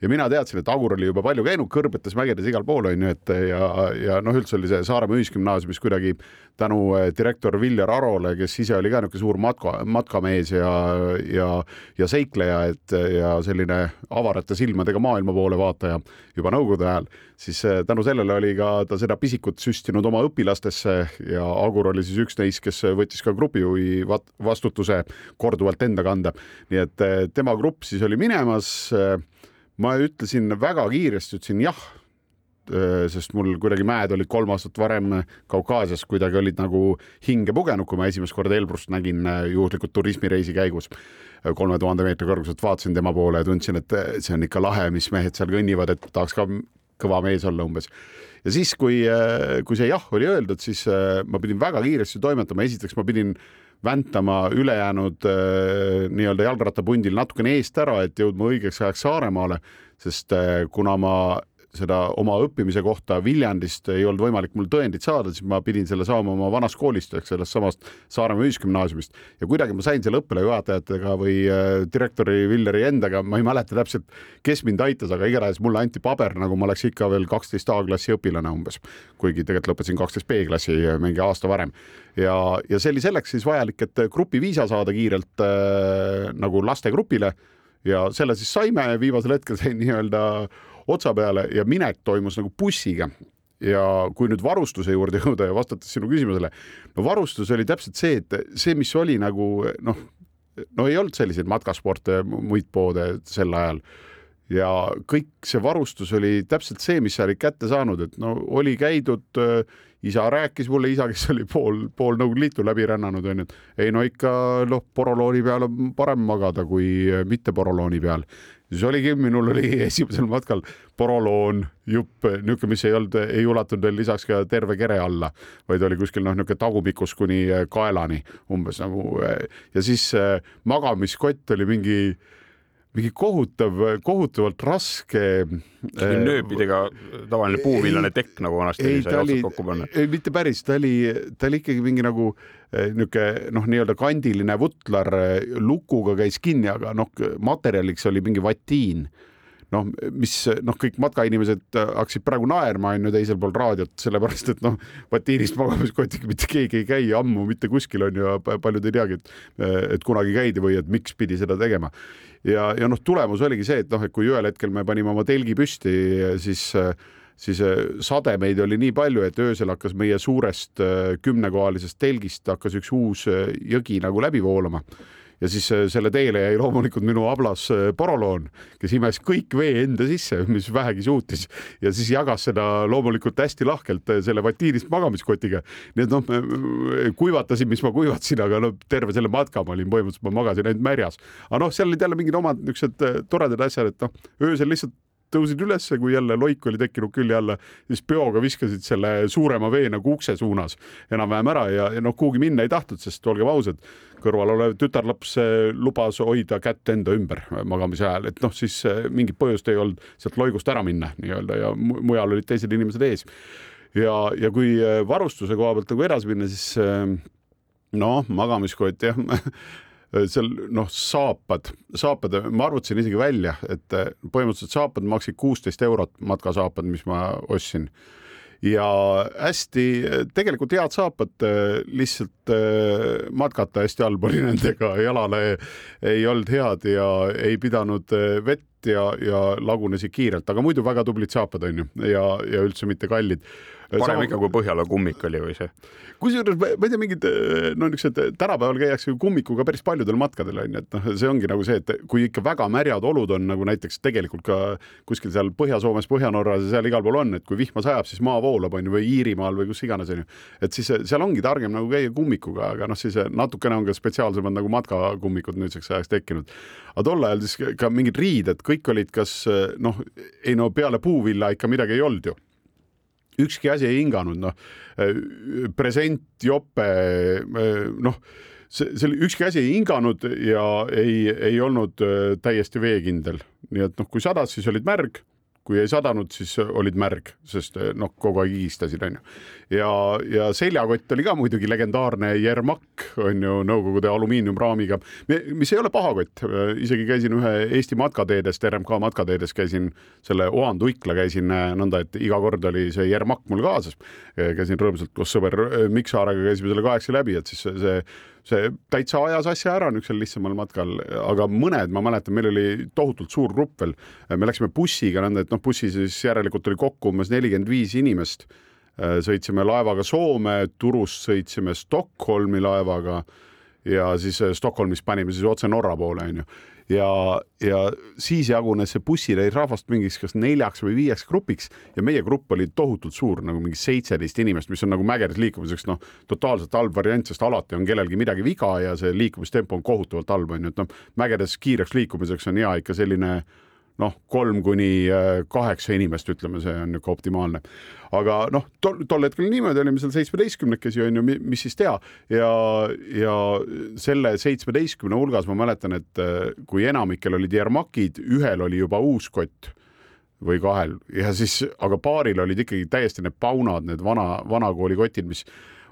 [SPEAKER 1] ja mina teadsin, et Agur oli juba palju käinud kõrbetes mägedes igal pool onju, et ja, ja noh, üldse oli see Saaremaa Ühisgümnaasiumis kuidagi tänu eh, direktor Viljar Arole, kes ise oli ka niisugune suur matka, matkamees ja, ja, ja seikleja, et ja selline avarate silmadega maailma poole vaataja juba nõukogude ajal, siis eh, tänu sellele oli ka ta seda pisikut süstinud oma õpilastesse ja Agur oli siis üks neist, kes võttis ka grupijuhi vastutuse korduvalt enda kanda. nii et eh, tema grupp siis oli minemas ma ütlesin väga kiiresti, ütlesin jah, sest mul kuidagi mäed olid kolm aastat varem Kaukaasias kuidagi olid nagu hinge pugenud, kui ma esimest korda Elbrust nägin juhuslikult turismireisi käigus kolme tuhande meetri kõrguselt, vaatasin tema poole ja tundsin, et see on ikka lahe, mis mehed seal kõnnivad, et tahaks ka kõva mees olla umbes. ja siis, kui, kui see jah oli öeldud, siis ma pidin väga kiiresti toimetama, esiteks ma pidin väntama ülejäänud nii-öelda jalgrattapundil natukene eest ära, et jõudma õigeks ajaks Saaremaale, sest kuna ma seda oma õppimise kohta Viljandist ei olnud võimalik mul tõendit saada, siis ma pidin selle saama oma vanast koolist ehk sellest samast Saaremaa Ühisgümnaasiumist. Ja kuidagi ma sain selle õppealajuhatajatega või äh, direktori Villeri endaga, ma ei mäleta täpselt, kes mind aitas, aga igatahes mulle anti paber, nagu ma oleks ikka veel kaksteist A-klassi õpilane umbes, kuigi tegelikult lõpetasin kaksteist B-klassi mingi aasta varem. Ja, ja see oli selleks siis vajalik, et grupiviisa saada kiirelt äh, nagu lastegrupile. Ja selle siis saime, viimasel hetkel sain nii-öelda otsa peale ja minek toimus nagu bussiga. Ja kui nüüd varustuse juurde jõuda ja vastates sinu küsimusele, no varustus oli täpselt see, et see, mis oli nagu noh, no ei olnud selliseid matkasporte, muid poode sel ajal. Ja kõik see varustus oli täpselt see, mis sa olid kätte saanud, et no oli käidud, isa rääkis mulle, isa, kes oli pool, pool Nõukogude Liitu läbi rännanud, onju, et ei no ikka noh, porolooni peal on parem magada kui mitte porolooni peal siis oligi, minul oli [LAUGHS] esimesel matkal poroloon, jupp, niisugune, mis ei olnud, ei ulatunud veel lisaks ka terve kere alla, vaid oli kuskil noh, niisugune tagumikus kuni kaelani umbes nagu ja siis äh, magamiskott oli mingi mingi kohutav, kohutavalt raske.
[SPEAKER 2] Äh, nööbidega tavaline puuvillane tekk nagu vanasti
[SPEAKER 1] ei, sai otsad kokku panna. ei, mitte päris, ta oli, ta oli ikkagi mingi nagu äh, niisugune noh, nii-öelda kandiline vutlar äh, lukuga käis kinni, aga noh, materjaliks oli mingi vatiin noh, mis noh, kõik matkainimesed hakkasid praegu naerma, on ju, teisel pool raadiot, sellepärast et noh, vatiinist magamiskotiga mitte keegi ei käi ammu mitte kuskil on ju ja paljud ei teagi, et, et kunagi käidi või et miks pidi seda tegema. Ja, ja noh, tulemus oligi see, et noh, et kui ühel hetkel me panime oma telgi püsti, siis siis sademeid oli nii palju, et öösel hakkas meie suurest kümnekohalisest telgist hakkas üks uus jõgi nagu läbi voolama ja siis äh, selle teele jäi loomulikult minu ablas äh, poroloon, kes imes kõik vee enda sisse, mis vähegi suutis ja siis jagas seda loomulikult hästi lahkelt äh, selle vatiinist magamiskotiga. nii et noh, kuivatasin, mis ma kuivatasin, aga no terve selle matka ma olin põhimõtteliselt, ma magasin ainult märjas. aga noh, seal olid jälle mingid omad niisugused toredad asjad, et noh, öösel lihtsalt tõusid ülesse, kui jälle loik oli tekkinud külje alla, siis peoga viskasid selle suurema vee nagu ukse suunas enam-vähem ära ja, ja noh, kuhugi minna ei tahtnud, sest olgem ausad, kõrval olev tütarlaps eh, lubas hoida kätt enda ümber magamise ajal, et noh, siis eh, mingit põhjust ei olnud sealt loigust ära minna nii-öelda ja mujal olid teised inimesed ees. ja, ja kui eh, varustuse koha pealt nagu edasi minna, siis noh, magamiskott jah [LAUGHS] seal noh, saapad, saapad, ma arvutasin isegi välja, et äh, põhimõtteliselt saapad maksid kuusteist eurot, matkasaapad, mis ma ostsin. Ja hästi tegelikult head saapad, äh, lihtsalt matkata hästi halb oli nendega, jalale ei olnud head ja ei pidanud vett ja, ja lagunesid kiirelt, aga muidu väga tublid saapad on ju ja, ja üldse mitte kallid
[SPEAKER 2] parem ikka kui Põhjala kummik oli või see?
[SPEAKER 1] kusjuures ma ei tea, mingid no niisugused tänapäeval käiakse ju kummikuga päris paljudel matkadel onju, et noh, see ongi nagu see, et kui ikka väga märjad olud on nagu näiteks tegelikult ka kuskil seal Põhja-Soomes, Põhja-Norras ja seal igal pool on, et kui vihma sajab, siis maa voolab onju või Iirimaal või kus iganes onju, et siis seal ongi targem nagu käia kummikuga, aga noh, siis natukene on ka spetsiaalsemad nagu matkakummikud nüüdseks ajaks tekkinud. aga tol ajal siis ka mingid riided, kõik olid kas noh, ei no peale puuvilla ikka midagi ei olnud ju ükski asi ei hinganud, noh, present, jope, noh, see, see ükski asi ei hinganud ja ei, ei olnud äh, täiesti veekindel, nii et noh, kui sadas, siis olid märg kui ei sadanud, siis olid märg, sest noh, kogu aeg higistasid, onju. ja, ja seljakott oli ka muidugi legendaarne Jermak, on ju, Nõukogude alumiiniumraamiga, mis ei ole paha kott, isegi käisin ühe Eesti matkateedest, RMK matkateedest käisin selle Oandu Ikla käisin nõnda, et iga kord oli see Jermak mul kaasas. käisin rõõmsalt koos sõber Mikk Saarega käisime selle kahekesi läbi, et siis see, see see täitsa ajas asja ära niisugusel lihtsamal matkal, aga mõned, ma mäletan, meil oli tohutult suur grupp veel, me läksime bussiga nõnda, et noh, bussis siis järelikult oli kokku umbes nelikümmend viis inimest. sõitsime laevaga Soome, Turust sõitsime Stockholmi laevaga ja siis Stockholmis panime siis otse Norra poole onju ja, ja siis jagunes see bussireis rahvast mingiks kas neljaks või viieks grupiks. Ja meie grupp oli tohutult suur, nagu mingi seitseteist inimest, mis on nagu mägedes liikumiseks noh, totaalselt halb variant, sest alati on kellelgi midagi viga ja see liikumistempo on kohutavalt halb onju, et noh, mägedes kiireks liikumiseks on hea ikka selline noh, kolm kuni äh, kaheksa inimest, ütleme, see on niisugune optimaalne. aga noh, tol, tol hetkel niimoodi olime seal seitsmeteistkümnekesi on ju, mis siis teha ja, ja selle seitsmeteistkümne hulgas ma mäletan, et äh, kui enamikel olid Jermakid, ühel oli juba uus kott või kahel ja siis, aga paaril olid ikkagi täiesti need paunad, need vana, vanakooli kotid, mis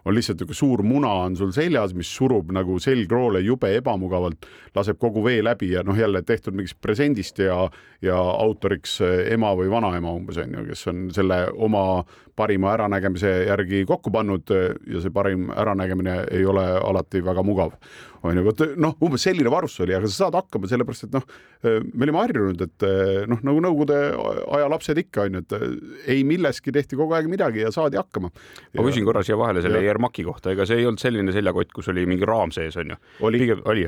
[SPEAKER 1] on lihtsalt niisugune suur muna on sul seljas, mis surub nagu selgroole jube ebamugavalt, laseb kogu vee läbi ja noh, jälle tehtud mingist presendist ja, ja autoriks ema või vanaema umbes on ju, kes on selle oma parima äranägemise järgi kokku pannud ja see parim äranägemine ei ole alati väga mugav on ju, vot noh, umbes selline varustus oli, aga sa saad hakkama, sellepärast et noh, me olime harjunud, et noh, nagu Nõukogude aja lapsed ikka on ju, et ei milleski tehti kogu aeg midagi ja saadi hakkama.
[SPEAKER 2] ma küsin korra siia vahele selle Jermaki kohta, ega see ei olnud selline seljakott, kus oli mingi raam sees on ju?
[SPEAKER 1] oli,
[SPEAKER 2] oli,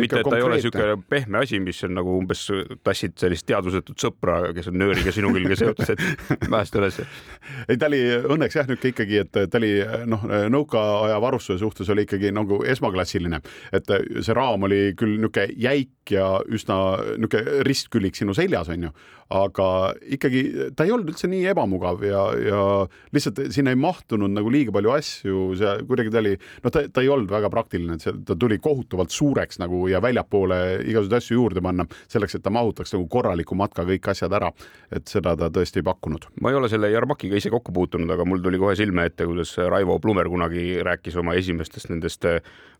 [SPEAKER 2] mitte, et ta ei ole niisugune pehme asi, mis on nagu umbes tassid sellist teadvusetut sõpra, kes on nööriga sinu külge seotud, et [LAUGHS] mäest üles.
[SPEAKER 1] ei, ta oli õnneks jah, niisugune ikkagi, et ta oli noh, nõukaaja varustuse suhtes oli ikkagi nagu esmaklassiline. Et see raam oli küll niisugune jäik ja üsna niisugune ristküllik sinu seljas, onju, aga ikkagi ta ei olnud üldse nii ebamugav ja, ja lihtsalt sinna ei mahtunud nagu liiga palju asju, see kuidagi ta oli, noh, ta, ta ei olnud väga praktiline, et see, ta tuli kohutavalt suureks nagu ja väljapoole igasuguseid asju juurde panna, selleks, et ta mahutaks nagu korraliku matka kõik asjad ära. et seda ta tõesti ei pakkunud.
[SPEAKER 2] ma ei ole selle Jarmakiga ise kokku puutunud, aga mul tuli kohe silme ette, kuidas Raivo Plumer kunagi rääkis oma esimestest nendest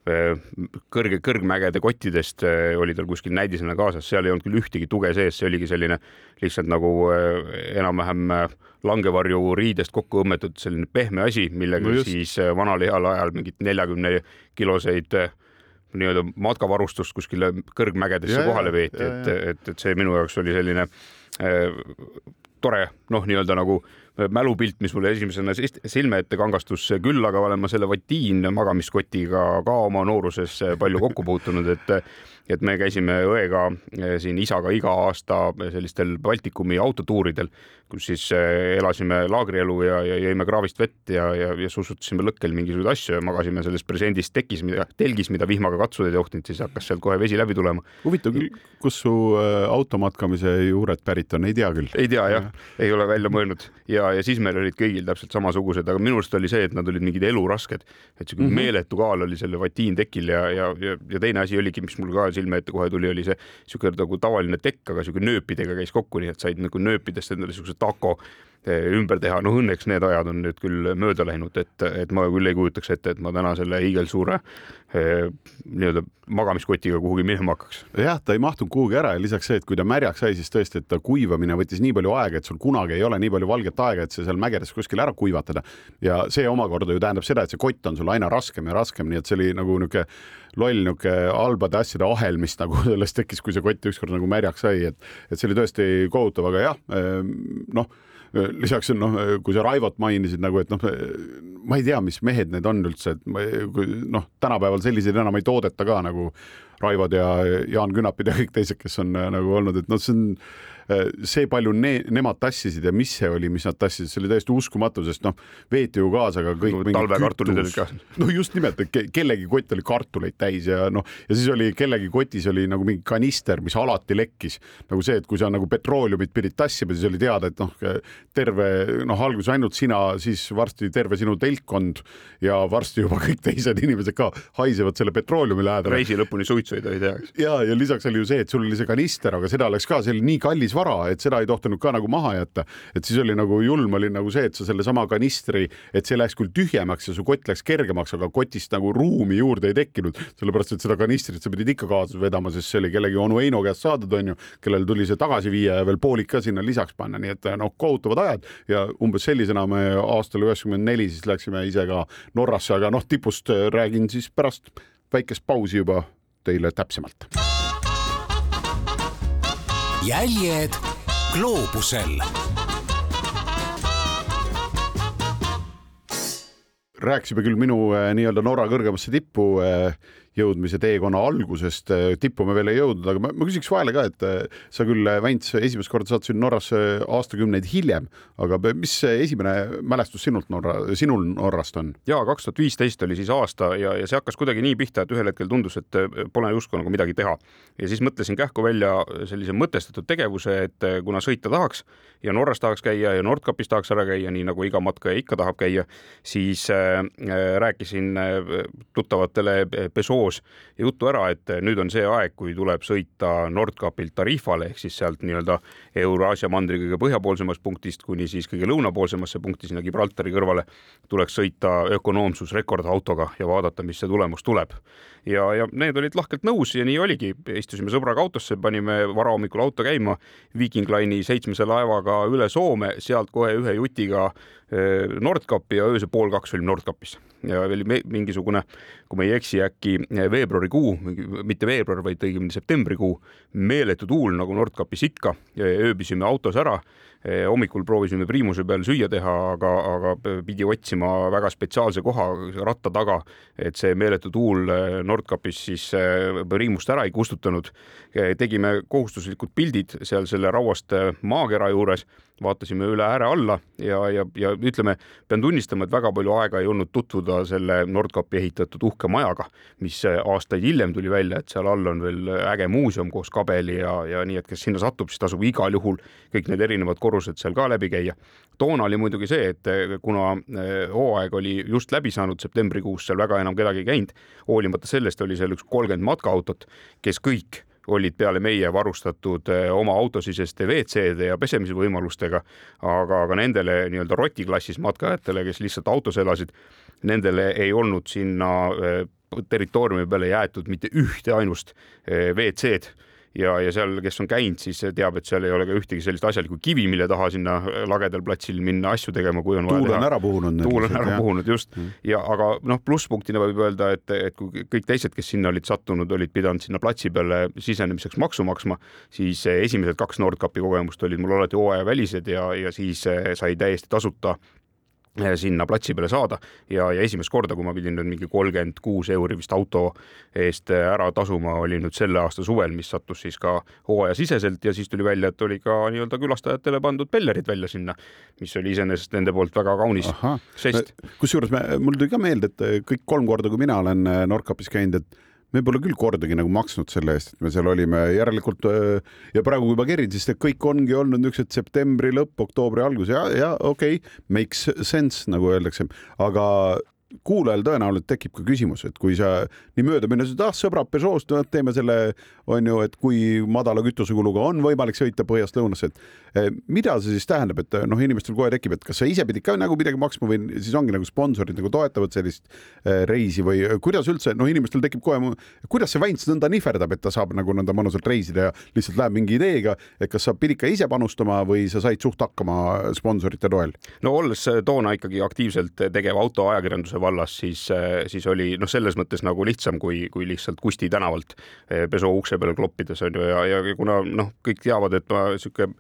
[SPEAKER 2] kõrge, kõrgmägede kottidest äh, oli tal kuskil näidisena kaasas, seal ei olnud küll ühtegi tuge sees, see oligi selline lihtsalt nagu äh, enam-vähem langevarju riidest kokku õmmetud selline pehme asi, millega no siis vanal heal ajal mingit neljakümne kiloseid nii-öelda matkavarustust kuskile kõrgmägedesse ja, kohale veeti, et, et, et see minu jaoks oli selline äh, tore noh, nii-öelda nagu mälupilt, mis mulle esimesena silme ette kangastus, küll aga olen ma selle Vatiin magamiskotiga ka oma nooruses palju kokku puutunud, et et me käisime õega eh, siin isaga iga aasta sellistel Baltikumi autotuuridel, kus siis eh, elasime laagrielu ja, ja jõime kraavist vett ja, ja, ja sussutasime lõkkel mingisuguseid asju ja magasime selles presendis tekis, mida, telgis, mida vihmaga katsuda ei tohtinud, siis hakkas sealt kohe vesi läbi tulema.
[SPEAKER 1] huvitav küll, kus su eh, automatkamise juured pärit on, ei tea küll.
[SPEAKER 2] ei tea jah, ei ole välja mõelnud ja, ja siis meil olid kõigil täpselt samasugused, aga minu arust oli see, et nad olid mingid elurasked, et siuke mm -hmm. meeletu kaal oli selle vatiin tekil ja, ja, ja, ja teine asi oligi, mis mul ka silme ette kohe tuli, oli see niisugune nagu tavaline tekk, aga niisugune nööpidega käis kokku, nii et said nagu nööpidest endale taco Eh, ümber teha, noh õnneks need ajad on nüüd küll mööda läinud, et, et ma küll ei kujutaks ette, et ma täna selle hiigelsuure eh, nii-öelda magamiskotiga kuhugi minema hakkaks.
[SPEAKER 1] jah, ta ei mahtunud kuhugi ära ja lisaks see, et kui ta märjaks sai, siis tõesti, et ta kuivamine võttis nii palju aega, et sul kunagi ei ole nii palju valget aega, et see seal mägedes kuskil ära kuivatada. ja see omakorda ju tähendab seda, et see kott on sul aina raskem ja raskem, nii et see oli nagu niisugune loll niisugune halbade asjade ahel, mis nagu [LAUGHS] sellest tekkis, kui see kott ükskord nagu märjaks sai, et, et see oli tõesti kohutav, aga jah, eh, noh lisaks noh, kui sa Raivot mainisid nagu, et noh, ma ei tea, mis mehed need on üldse, et noh, tänapäeval selliseid enam ei toodeta ka nagu Raivod ja Jaan Künapid ja kõik teised, kes on nagu olnud, et noh, see on Äh, see palju ne nemad tassisid ja mis see oli, mis nad tassisid, see oli täiesti uskumatu, sest noh, veeti ju kaasa ka kõik
[SPEAKER 2] no, talvekartulid olid ka. [LAUGHS]
[SPEAKER 1] no just nimelt, et ke kellegi kott oli kartuleid täis ja noh, ja siis oli kellegi kotis oli nagu mingi kanister, mis alati lekkis. nagu see, et kui sa nagu petrooleumit pidid tassima, siis oli teada, et noh, terve noh, alguses ainult sina, siis varsti terve sinu telkkond ja varsti juba kõik teised inimesed ka haisevad selle petrooleumi lähedale.
[SPEAKER 2] reisi lõpuni suitsu ei tohi teha.
[SPEAKER 1] ja, ja lisaks oli ju see, et sul oli see kanister, aga seda oleks ka, see oli nii kallis vara, et seda ei tohtinud ka nagu maha jätta. et siis oli nagu julm oli nagu see, et sa sellesama kanistri, et see läks küll tühjemaks ja su kott läks kergemaks, aga kotist nagu ruumi juurde ei tekkinud, sellepärast et seda kanistrit sa pidid ikka kaasas vedama, sest see oli kellegi onu Heino käest saadud, onju, kellel tuli see tagasi viia ja veel poolik ka sinna lisaks panna, nii et noh, kohutavad ajad. Ja umbes sellisena me aastal üheksakümmend neli siis läksime ise ka Norrasse, aga noh, tipust räägin siis pärast väikest pausi juba teile täpsemalt
[SPEAKER 3] jäljed gloobusel.
[SPEAKER 1] rääkisime küll minu äh, nii-öelda Norra kõrgemasse tippu äh, jõudmise teekonna algusest, tippu me veel ei jõudnud, aga ma, ma küsiks vahele ka, et äh, sa küll, Väints, esimest korda sattusid Norrasse aastakümneid hiljem, aga mis esimene mälestus sinult Norra, sinul Norrast on?
[SPEAKER 2] ja kaks tuhat viisteist oli siis aasta ja, ja see hakkas kuidagi nii pihta, et ühel hetkel tundus, et äh, pole justkui nagu midagi teha. ja siis mõtlesin kähku välja sellise mõtestatud tegevuse, et äh, kuna sõita tahaks ja Norras tahaks käia ja Nordkapis tahaks ära käia, nii nagu iga matkaja ikka tahab käia, siis äh, rääkisin tuttavatele Peugeot's juttu ära, et nüüd on see aeg, kui tuleb sõita Nordkapilt Tarifale ehk siis sealt nii-öelda Euraasia mandri kõige põhjapoolsemast punktist kuni siis kõige lõunapoolsemasse punkti sinna Gibraltari kõrvale tuleks sõita ökonoomsus rekordautoga ja vaadata, mis see tulemus tuleb. ja, ja need olid lahkelt nõus ja nii oligi, istusime sõbraga autosse, panime varahommikul auto käima Viking Line'i seitsmese laevaga üle Soome, sealt kohe ühe jutiga Nordkapi ja öösel pool kaks olime Nordkapis ja oli mingisugune, kui ma ei eksi, äkki veebruarikuu, mitte veebruar, vaid õigemini septembrikuu, meeletu tuul nagu Nordkapis ikka, ööbisime autos ära hommikul proovisime Priimuse peal süüa teha, aga, aga pidi otsima väga spetsiaalse koha ratta taga, et see meeletu tuul Nordkapis siis Priimust ära ei kustutanud. tegime kohustuslikud pildid seal selle rauast maakera juures vaatasime üle ääre alla ja, ja, ja ütleme, pean tunnistama, et väga palju aega ei olnud tutvuda selle Nordkapi ehitatud uhke majaga, mis aastaid hiljem tuli välja, et seal all on veel äge muuseum koos kabeli ja, ja nii, et kes sinna satub, siis tasub igal juhul kõik need erinevad korrused seal ka läbi käia. toona oli muidugi see, et kuna eh, hooaeg oli just läbi saanud septembrikuus, seal väga enam kedagi ei käinud, hoolimata sellest oli seal üks kolmkümmend matkaautot, kes kõik olid peale meie varustatud eh, oma autosiseste WC-de ja pesemise võimalustega, aga ka nendele nii-öelda rotiklassis matkajatele, kes lihtsalt autos elasid, nendele ei olnud sinna eh, territooriumi peale jäetud mitte ühte ainust eh, WC-d ja, ja seal, kes on käinud, siis teab, et seal ei ole ka ühtegi sellist asjalikku kivi, mille taha sinna lagedal platsil minna asju tegema, kui on
[SPEAKER 1] vaja tuul on ära puhunud.
[SPEAKER 2] tuul on ära jah. puhunud, just mm.. ja aga noh, plusspunktina võib öelda, et, et kui kõik teised, kes sinna olid sattunud, olid pidanud sinna platsi peale sisenemiseks maksu maksma, siis esimesed kaks Nordkapi kogemust olid mul alati hooajavälised ja, ja siis sai täiesti tasuta Eh, sinna platsi peale saada ja, ja esimest korda, kui ma pidin nüüd mingi kolmkümmend kuus euri vist auto eest eh, ära tasuma, oli nüüd selle aasta suvel, mis sattus siis ka hooajasiseselt ja siis tuli välja, et oli ka nii-öelda külastajatele pandud pellerid välja sinna, mis oli iseenesest nende poolt väga kaunis žest.
[SPEAKER 1] kusjuures mul tuli ka meelde, et kõik kolm korda, kui mina olen eh, Nordkapis käinud, et me pole küll kordagi nagu maksnud selle eest, et me seal olime, järelikult ja praegu, kui ma kerin, siis kõik ongi olnud niisugused septembri lõpp, oktoobri algus ja, ja okei okay,, makes sense, nagu öeldakse, aga kuulajal tõenäoliselt tekib ka küsimus, et kui sa nii mööda minnes, et ah, sõbrad Peugeot'st, teeme selle, on ju, et kui madala kütusekuluga on võimalik sõita põhjast lõunasse, et eh, mida see siis tähendab, et noh, inimestel kohe tekib, et kas sa ise pidid ka nagu midagi maksma või siis ongi nagu sponsorid nagu toetavad sellist eh, reisi või kuidas üldse, noh, inimestel tekib kohe, kuidas see Väints nõnda nihverdab, et ta saab nagu nõnda mõnusalt reisida ja lihtsalt läheb mingi ideega, et kas sa pidid ka ise panustama või sa said suht hakkama sponsorite toel?
[SPEAKER 2] no olles toona ikkagi aktiivselt tegev autoajakirjanduse vallas, siis, siis oli noh, selles mõttes nagu lihtsam kui, kui lihtsalt Kusti tänavalt eh, pesu ukse peale kloppides on ju ja, ja kuna noh, kõik teavad, et ma sihuke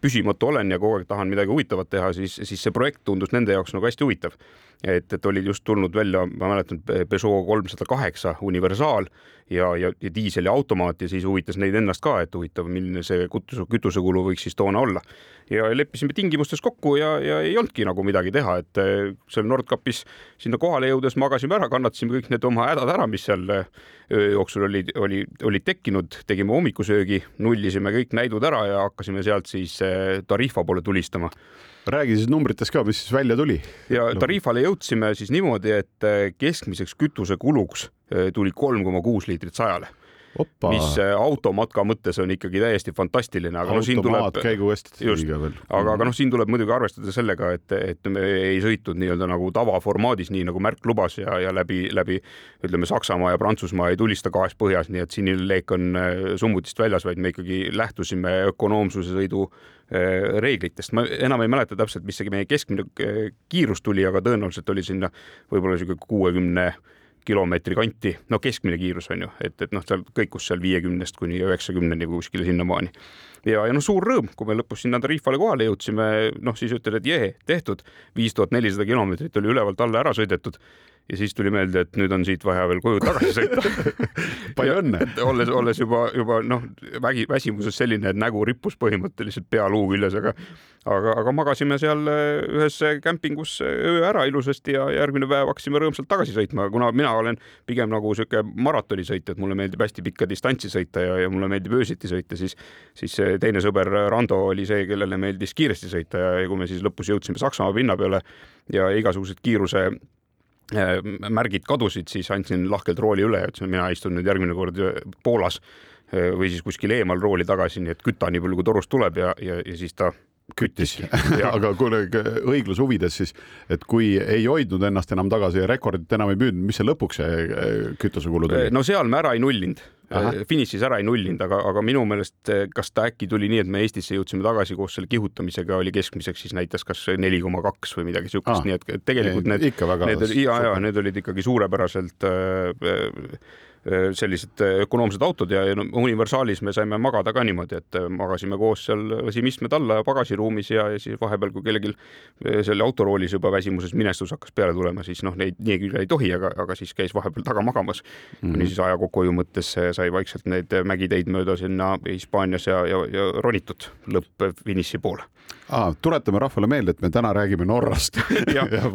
[SPEAKER 2] püsimatu olen ja kogu aeg tahan midagi huvitavat teha, siis, siis see projekt tundus nende jaoks nagu hästi huvitav. et, et olid just tulnud välja, ma mäletan, Peugeot kolmsada kaheksa universaal ja, ja, ja diiseli automaat ja siis huvitas neid ennast ka, et huvitav, milline see kütuse, kütusekulu võiks siis toona olla. ja leppisime tingimustes kokku ja, ja ei olnudki nagu midagi teha, et eh, seal Nordkapis sinna kohale jõudes magasime ära, kannatasime kõik need oma hädad ära, mis seal eh, öö jooksul olid, oli, olid tekkinud, tegime hommikusöögi, nullisime kõik näidud ära ja hakkasime sealt siis eh, Tarifa poole tulistama
[SPEAKER 1] räägi siis numbritest ka, mis siis välja tuli.
[SPEAKER 2] ja Tarifale jõudsime siis niimoodi, et keskmiseks kütusekuluks tuli kolm koma kuus liitrit sajale. Mis äh, automatka mõttes on ikkagi täiesti fantastiline, aga
[SPEAKER 1] no siin tuleb. käigukastid.
[SPEAKER 2] just, aga, aga noh, siin tuleb muidugi arvestada sellega, et, et me ei sõitnud nii-öelda nagu tavaformaadis, nii nagu märk lubas ja, ja läbi, läbi ütleme, Saksamaa ja Prantsusmaa ei tulista gaas põhjas, nii et sinine leek on äh, summutist väljas, vaid me ikkagi lähtusime ökonoomsuse sõidu äh, reeglitest. ma enam ei mäleta täpselt, mis see meie keskmine kiirus tuli, aga tõenäoliselt oli sinna võib-olla niisugune kuuekümne 60 kilomeetri kanti, no keskmine kiirus on ju, et, et noh, seal kõikus seal viiekümnest kuni üheksakümneni või kuskile sinnamaani. ja, ja noh, suur rõõm, kui me lõpus sinna Tarifale kohale jõudsime, noh siis ütled, et jee, tehtud, viis tuhat nelisada kilomeetrit oli ülevalt alla ära sõidetud ja siis tuli meelde, et nüüd on siit vaja veel koju tagasi sõita [LAUGHS]
[SPEAKER 1] palju õnne!
[SPEAKER 2] olles, olles juba, juba noh, vägi, väsimuses selline, et nägu rippus põhimõtteliselt pea luu küljes, aga aga, aga magasime seal äh, ühes kämpingus öö ära ilusasti ja järgmine päev hakkasime rõõmsalt tagasi sõitma, kuna mina olen pigem nagu sihuke maratonisõitja, et mulle meeldib hästi pikka distantsi sõita ja, ja mulle meeldib öösiti sõita, siis, siis teine sõber Rando oli see, kellele meeldis kiiresti sõita ja kui me siis lõpus jõudsime Saksamaa pinna peale ja igasugused kiiruse märgid kadusid, siis andsin lahkelt rooli üle ja ütlesin, mina istun nüüd järgmine kord Poolas äh, või siis kuskil eemal rooli tagasi, nii et küta nii palju, kui torust tuleb ja, ja, ja siis ta
[SPEAKER 1] küttis [LAUGHS] aga kuule õigluse huvides siis, et kui ei hoidnud ennast enam tagasi ja rekordit enam ei püüdnud, mis see lõpuks see äh, kütusekulu tuli?
[SPEAKER 2] no seal me ära ei nullinud, äh, finišis ära ei nullinud, aga, aga minu meelest, äh, kas ta äkki tuli nii, et me Eestisse jõudsime tagasi koos selle kihutamisega oli keskmiseks siis näitas kas neli koma kaks või midagi siukest, nii et tegelikult need, need, ja, ja need olid ikkagi suurepäraselt äh, Äh, sellised äh, ökonoomsed autod ja, universaalis me saime magada ka niimoodi, et äh, magasime koos seal, lasime istmed alla pagasiruumis ja, ja siis vahepeal, kui kellelgi selle autoroolis juba väsimuses minestus hakkas peale tulema, siis noh, neid nii küll ei tohi, aga, aga siis käis vahepeal taga magamas mm. -hmm. kuni siis aja kokkuhoiu mõttes sai vaikselt neid mägiteid mööda sinna Hispaanias ja, ja, ja ronitud lõppfiniši poole
[SPEAKER 1] ah,. tuletame rahvale meelde, et me täna räägime Norrast [LAUGHS] ja, ja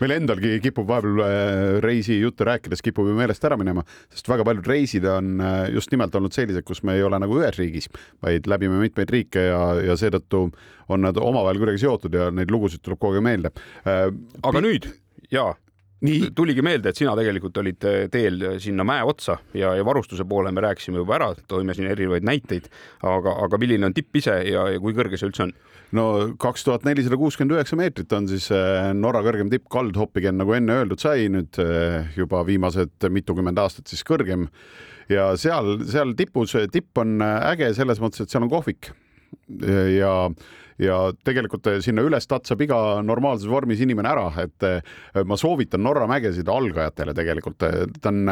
[SPEAKER 1] meil endalgi kipub vahepeal reisijutte rääkides kipub ju meelest ära minema, sest väga paljud reisid on äh, just nimelt olnud sellised, kus me ei ole nagu ühes riigis, vaid läbime mitmeid riike ja, ja seetõttu on nad omavahel kuidagi seotud ja neid lugusid tuleb kogu aeg meelde.
[SPEAKER 2] Äh, aga nüüd ja nii tuligi meelde, et sina tegelikult olid äh, teel sinna mäe otsa ja, ja varustuse poole me rääkisime juba ära, toime siin erinevaid näiteid, aga, aga milline on tipp ise ja, ja kui kõrge see üldse on?
[SPEAKER 1] no kaks tuhat nelisada kuuskümmend üheksa meetrit on siis äh, Norra kõrgem tipp Kaldhoppigen, nagu enne öeldud sai, nüüd äh, juba viimased mitukümmend aastat siis kõrgem. ja seal, seal tipus, tipp on äh, äge selles mõttes, et seal on kohvik ja ja tegelikult sinna üles tatsab iga normaalses vormis inimene ära, et ma soovitan Norra mägesid algajatele tegelikult, ta on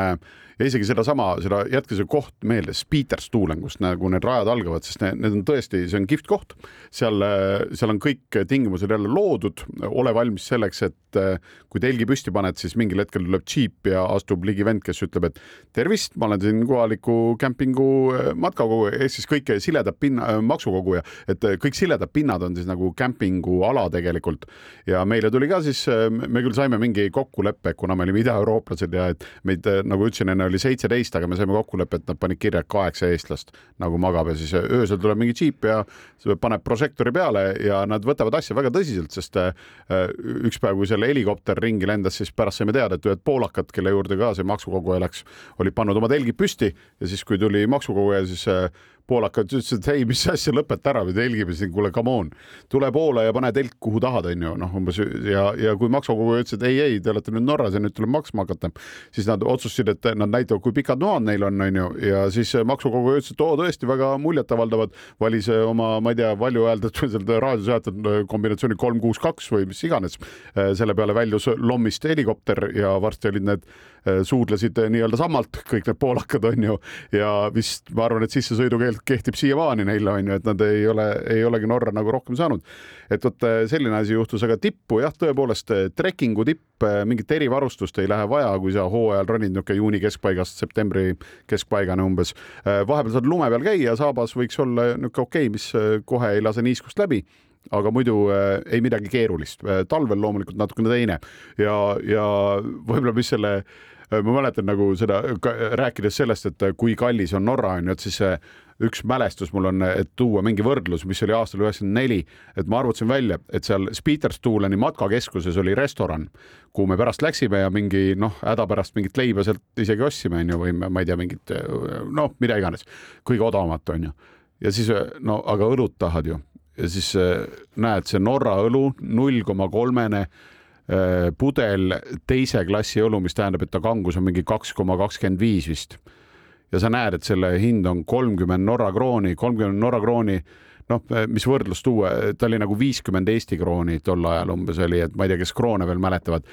[SPEAKER 1] ja isegi sedasama, seda, jätke see koht meelde, Spiiterstuulen, kust nagu need rajad algavad, sest need, need on tõesti, see on kihvt koht. seal, seal on kõik tingimused jälle loodud, ole valmis selleks, et eh, kui telgi püsti paned, siis mingil hetkel tuleb džiip ja astub ligi vend, kes ütleb, et tervist, ma olen siin kohaliku kämpingu eh, matkakoguja, ehk siis kõik siledad pinna, eh, maksukoguja, et kõik siledad pinnad on siis nagu kämpinguala tegelikult. Ja meile tuli ka siis, me küll saime mingi kokkuleppe, kuna me olime idaeurooplased ja et meid nagu ütlesin enne oli seitseteist, aga me saime kokkuleppe, et nad panid kirja, kaheksa eestlast nagu magab ja siis öösel tuleb mingi džiip ja paneb prožektori peale ja nad võtavad asja väga tõsiselt, sest üks päev, kui seal helikopter ringi lendas, siis pärast saime teada, et ühed poolakad, kelle juurde ka see maksukoguja läks, olid pannud oma telgid püsti ja siis, kui tuli maksukoguja, siis poolakad ütlesid, et ei, mis asja, lõpeta ära, me telgime siin, kuule, come on, tule poole ja pane telk kuhu tahad, onju, noh, umbes ja, ja kui maksukoguja ütles, et ei, ei, te olete nüüd Norras ja nüüd tuleb maksma hakata, siis nad otsustasid, et nad näitavad, kui pikad noad neil on, onju, ja siis maksukoguja ütles, et oo, tõesti väga muljetavaldavad, valis oma, ma ei tea, valjuhääldatud raadioseatud kombinatsiooni kolm, kuus, kaks või mis iganes. selle peale väljus lommist helikopter ja varsti olid need suudlesid nii-öelda sammalt, kõik need poolakad onju ja vist ma arvan, et sissesõidukeeld kehtib siiamaani neile onju, et nad ei ole, ei olegi Norra nagu rohkem saanud. et vot selline asi juhtus, aga tippu jah, tõepoolest trekkingu tipp, mingit erivarustust ei lähe vaja, kui sa hooajal ronid niisugune juuni keskpaigast septembri keskpaigani umbes. vahepeal saad lume peal käia, saabas võiks olla niisugune okei okay,, mis kohe ei lase niiskust läbi aga muidu äh, ei midagi keerulist. talvel loomulikult natukene teine ja, ja võib-olla, mis selle Äh, ma mäletan nagu seda rääkides sellest, et äh, kui kallis on Norra on ju, et siis äh, üks mälestus mul on, et tuua mingi võrdlus, mis oli aastal üheksakümmend neli, et ma arvutasin välja, et seal Spiiterstuuleni matkakeskuses oli restoran, kuhu me pärast läksime ja mingi noh, hädapärast mingit leiba sealt isegi ostsime, onju, või ma ei tea, mingit noh, mida iganes, kõige odavamat onju. ja siis no aga õlut tahad ju ja siis näed, see Norra õlu null koma kolmene Äh, pudel teise klassi õlu, mis tähendab, et ta kangus on mingi kaks koma kakskümmend viis vist. ja sa näed, et selle hind on kolmkümmend Norra krooni, kolmkümmend Norra krooni, noh, mis võrdlus tuua, ta oli nagu viiskümmend Eesti krooni tol ajal umbes oli, et ma ei tea, kes kroone veel mäletavad.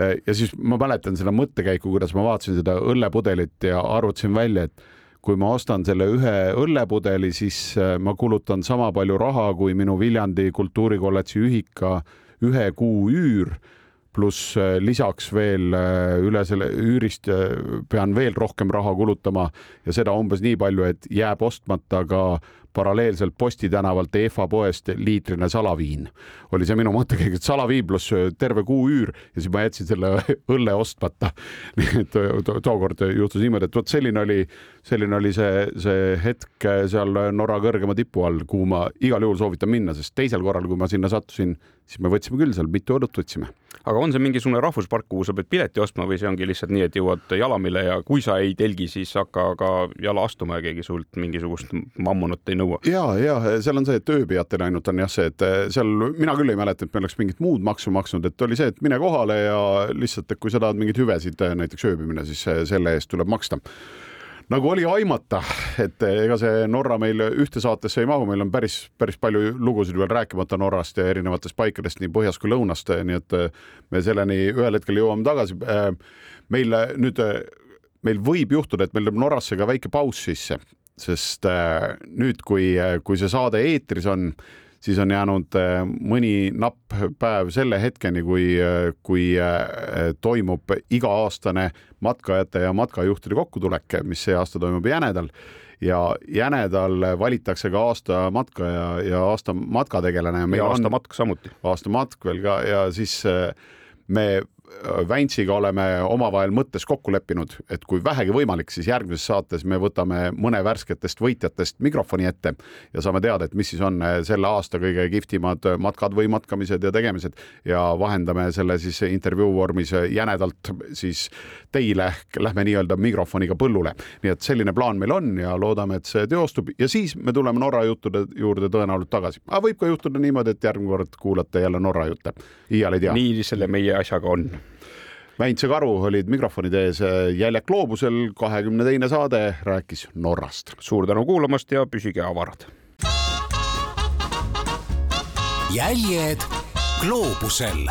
[SPEAKER 1] Äh, ja siis ma mäletan seda mõttekäiku, kuidas ma vaatasin seda õllepudelit ja arvutasin välja, et kui ma ostan selle ühe õllepudeli, siis äh, ma kulutan sama palju raha kui minu Viljandi kultuurikolledži ühika ühe kuu üür pluss äh, lisaks veel äh, üle selle üürist pean veel rohkem raha kulutama ja seda umbes nii palju, et jääb ostmata ka paralleelselt Posti tänavalt EFA poest liitrine salaviin. oli see minu mõttekäik, et salaviin pluss terve kuu üür ja siis ma jätsin selle [LAUGHS] õlle ostmata. [LAUGHS] nii et tookord juhtus niimoodi, et vot selline oli, selline oli see, see hetk seal Norra kõrgema tipu all, kuhu ma igal juhul soovitan minna, sest teisel korral, kui ma sinna sattusin, siis me võtsime küll seal mitu õlut võtsime.
[SPEAKER 2] aga on see mingisugune rahvuspark, kuhu sa pead pileti ostma või see ongi lihtsalt nii, et jõuad Jalamile ja kui sa ei telgi, siis hakka ka jala astuma ja keegi sult mingisugust mammonat ei nõua?
[SPEAKER 1] ja, ja seal on see, et ööbijatel ainult on jah see, et seal mina küll ei mäleta, et me oleks mingit muud maksu maksnud, et oli see, et mine kohale ja lihtsalt, et kui sa tahad mingeid hüvesid, näiteks ööbimine, siis selle eest tuleb maksta nagu oli aimata, et ega see Norra meil ühte saatesse ei mahu, meil on päris, päris palju lugusid veel rääkimata Norrast ja erinevatest paikadest nii põhjas kui lõunast, nii et me selleni ühel hetkel jõuame tagasi. meil nüüd, meil võib juhtuda, et meil tuleb Norrasse ka väike paus sisse, sest nüüd, kui, kui see saade eetris on siis on jäänud äh, mõni napp päev selle hetkeni, kui, äh, kui äh, toimub iga-aastane matkajate ja matkajuhtide kokkutulek, mis see aasta toimub Jänedal ja Jänedal valitakse ka aasta matka ja, ja aasta matkategelane.
[SPEAKER 2] ja aasta on, matk samuti.
[SPEAKER 1] aasta matk veel ka ja siis me Väntsiga oleme omavahel mõttes kokku leppinud, et kui vähegi võimalik, siis järgmises saates me võtame mõne värsketest võitjatest mikrofoni ette ja saame teada, et mis siis on selle aasta kõige kihvtimad matkad või matkamised ja tegemised ja vahendame selle siis intervjuu vormis jänedalt siis teile lähme nii-öelda mikrofoniga põllule. nii et selline plaan meil on ja loodame, et see teostub ja siis me tuleme Norra juttude juurde tõenäoliselt tagasi. aga võib ka juhtuda niimoodi, et järgmine kord kuulate jälle Norra jutte. iial ei tea.
[SPEAKER 2] nii selle meie asjaga on
[SPEAKER 1] Väints ja Karu olid mikrofonide ees. Jäljak gloobusel kahekümne teine saade rääkis Norrast.
[SPEAKER 2] suur tänu kuulamast ja püsige avarad.
[SPEAKER 3] jäljed gloobusel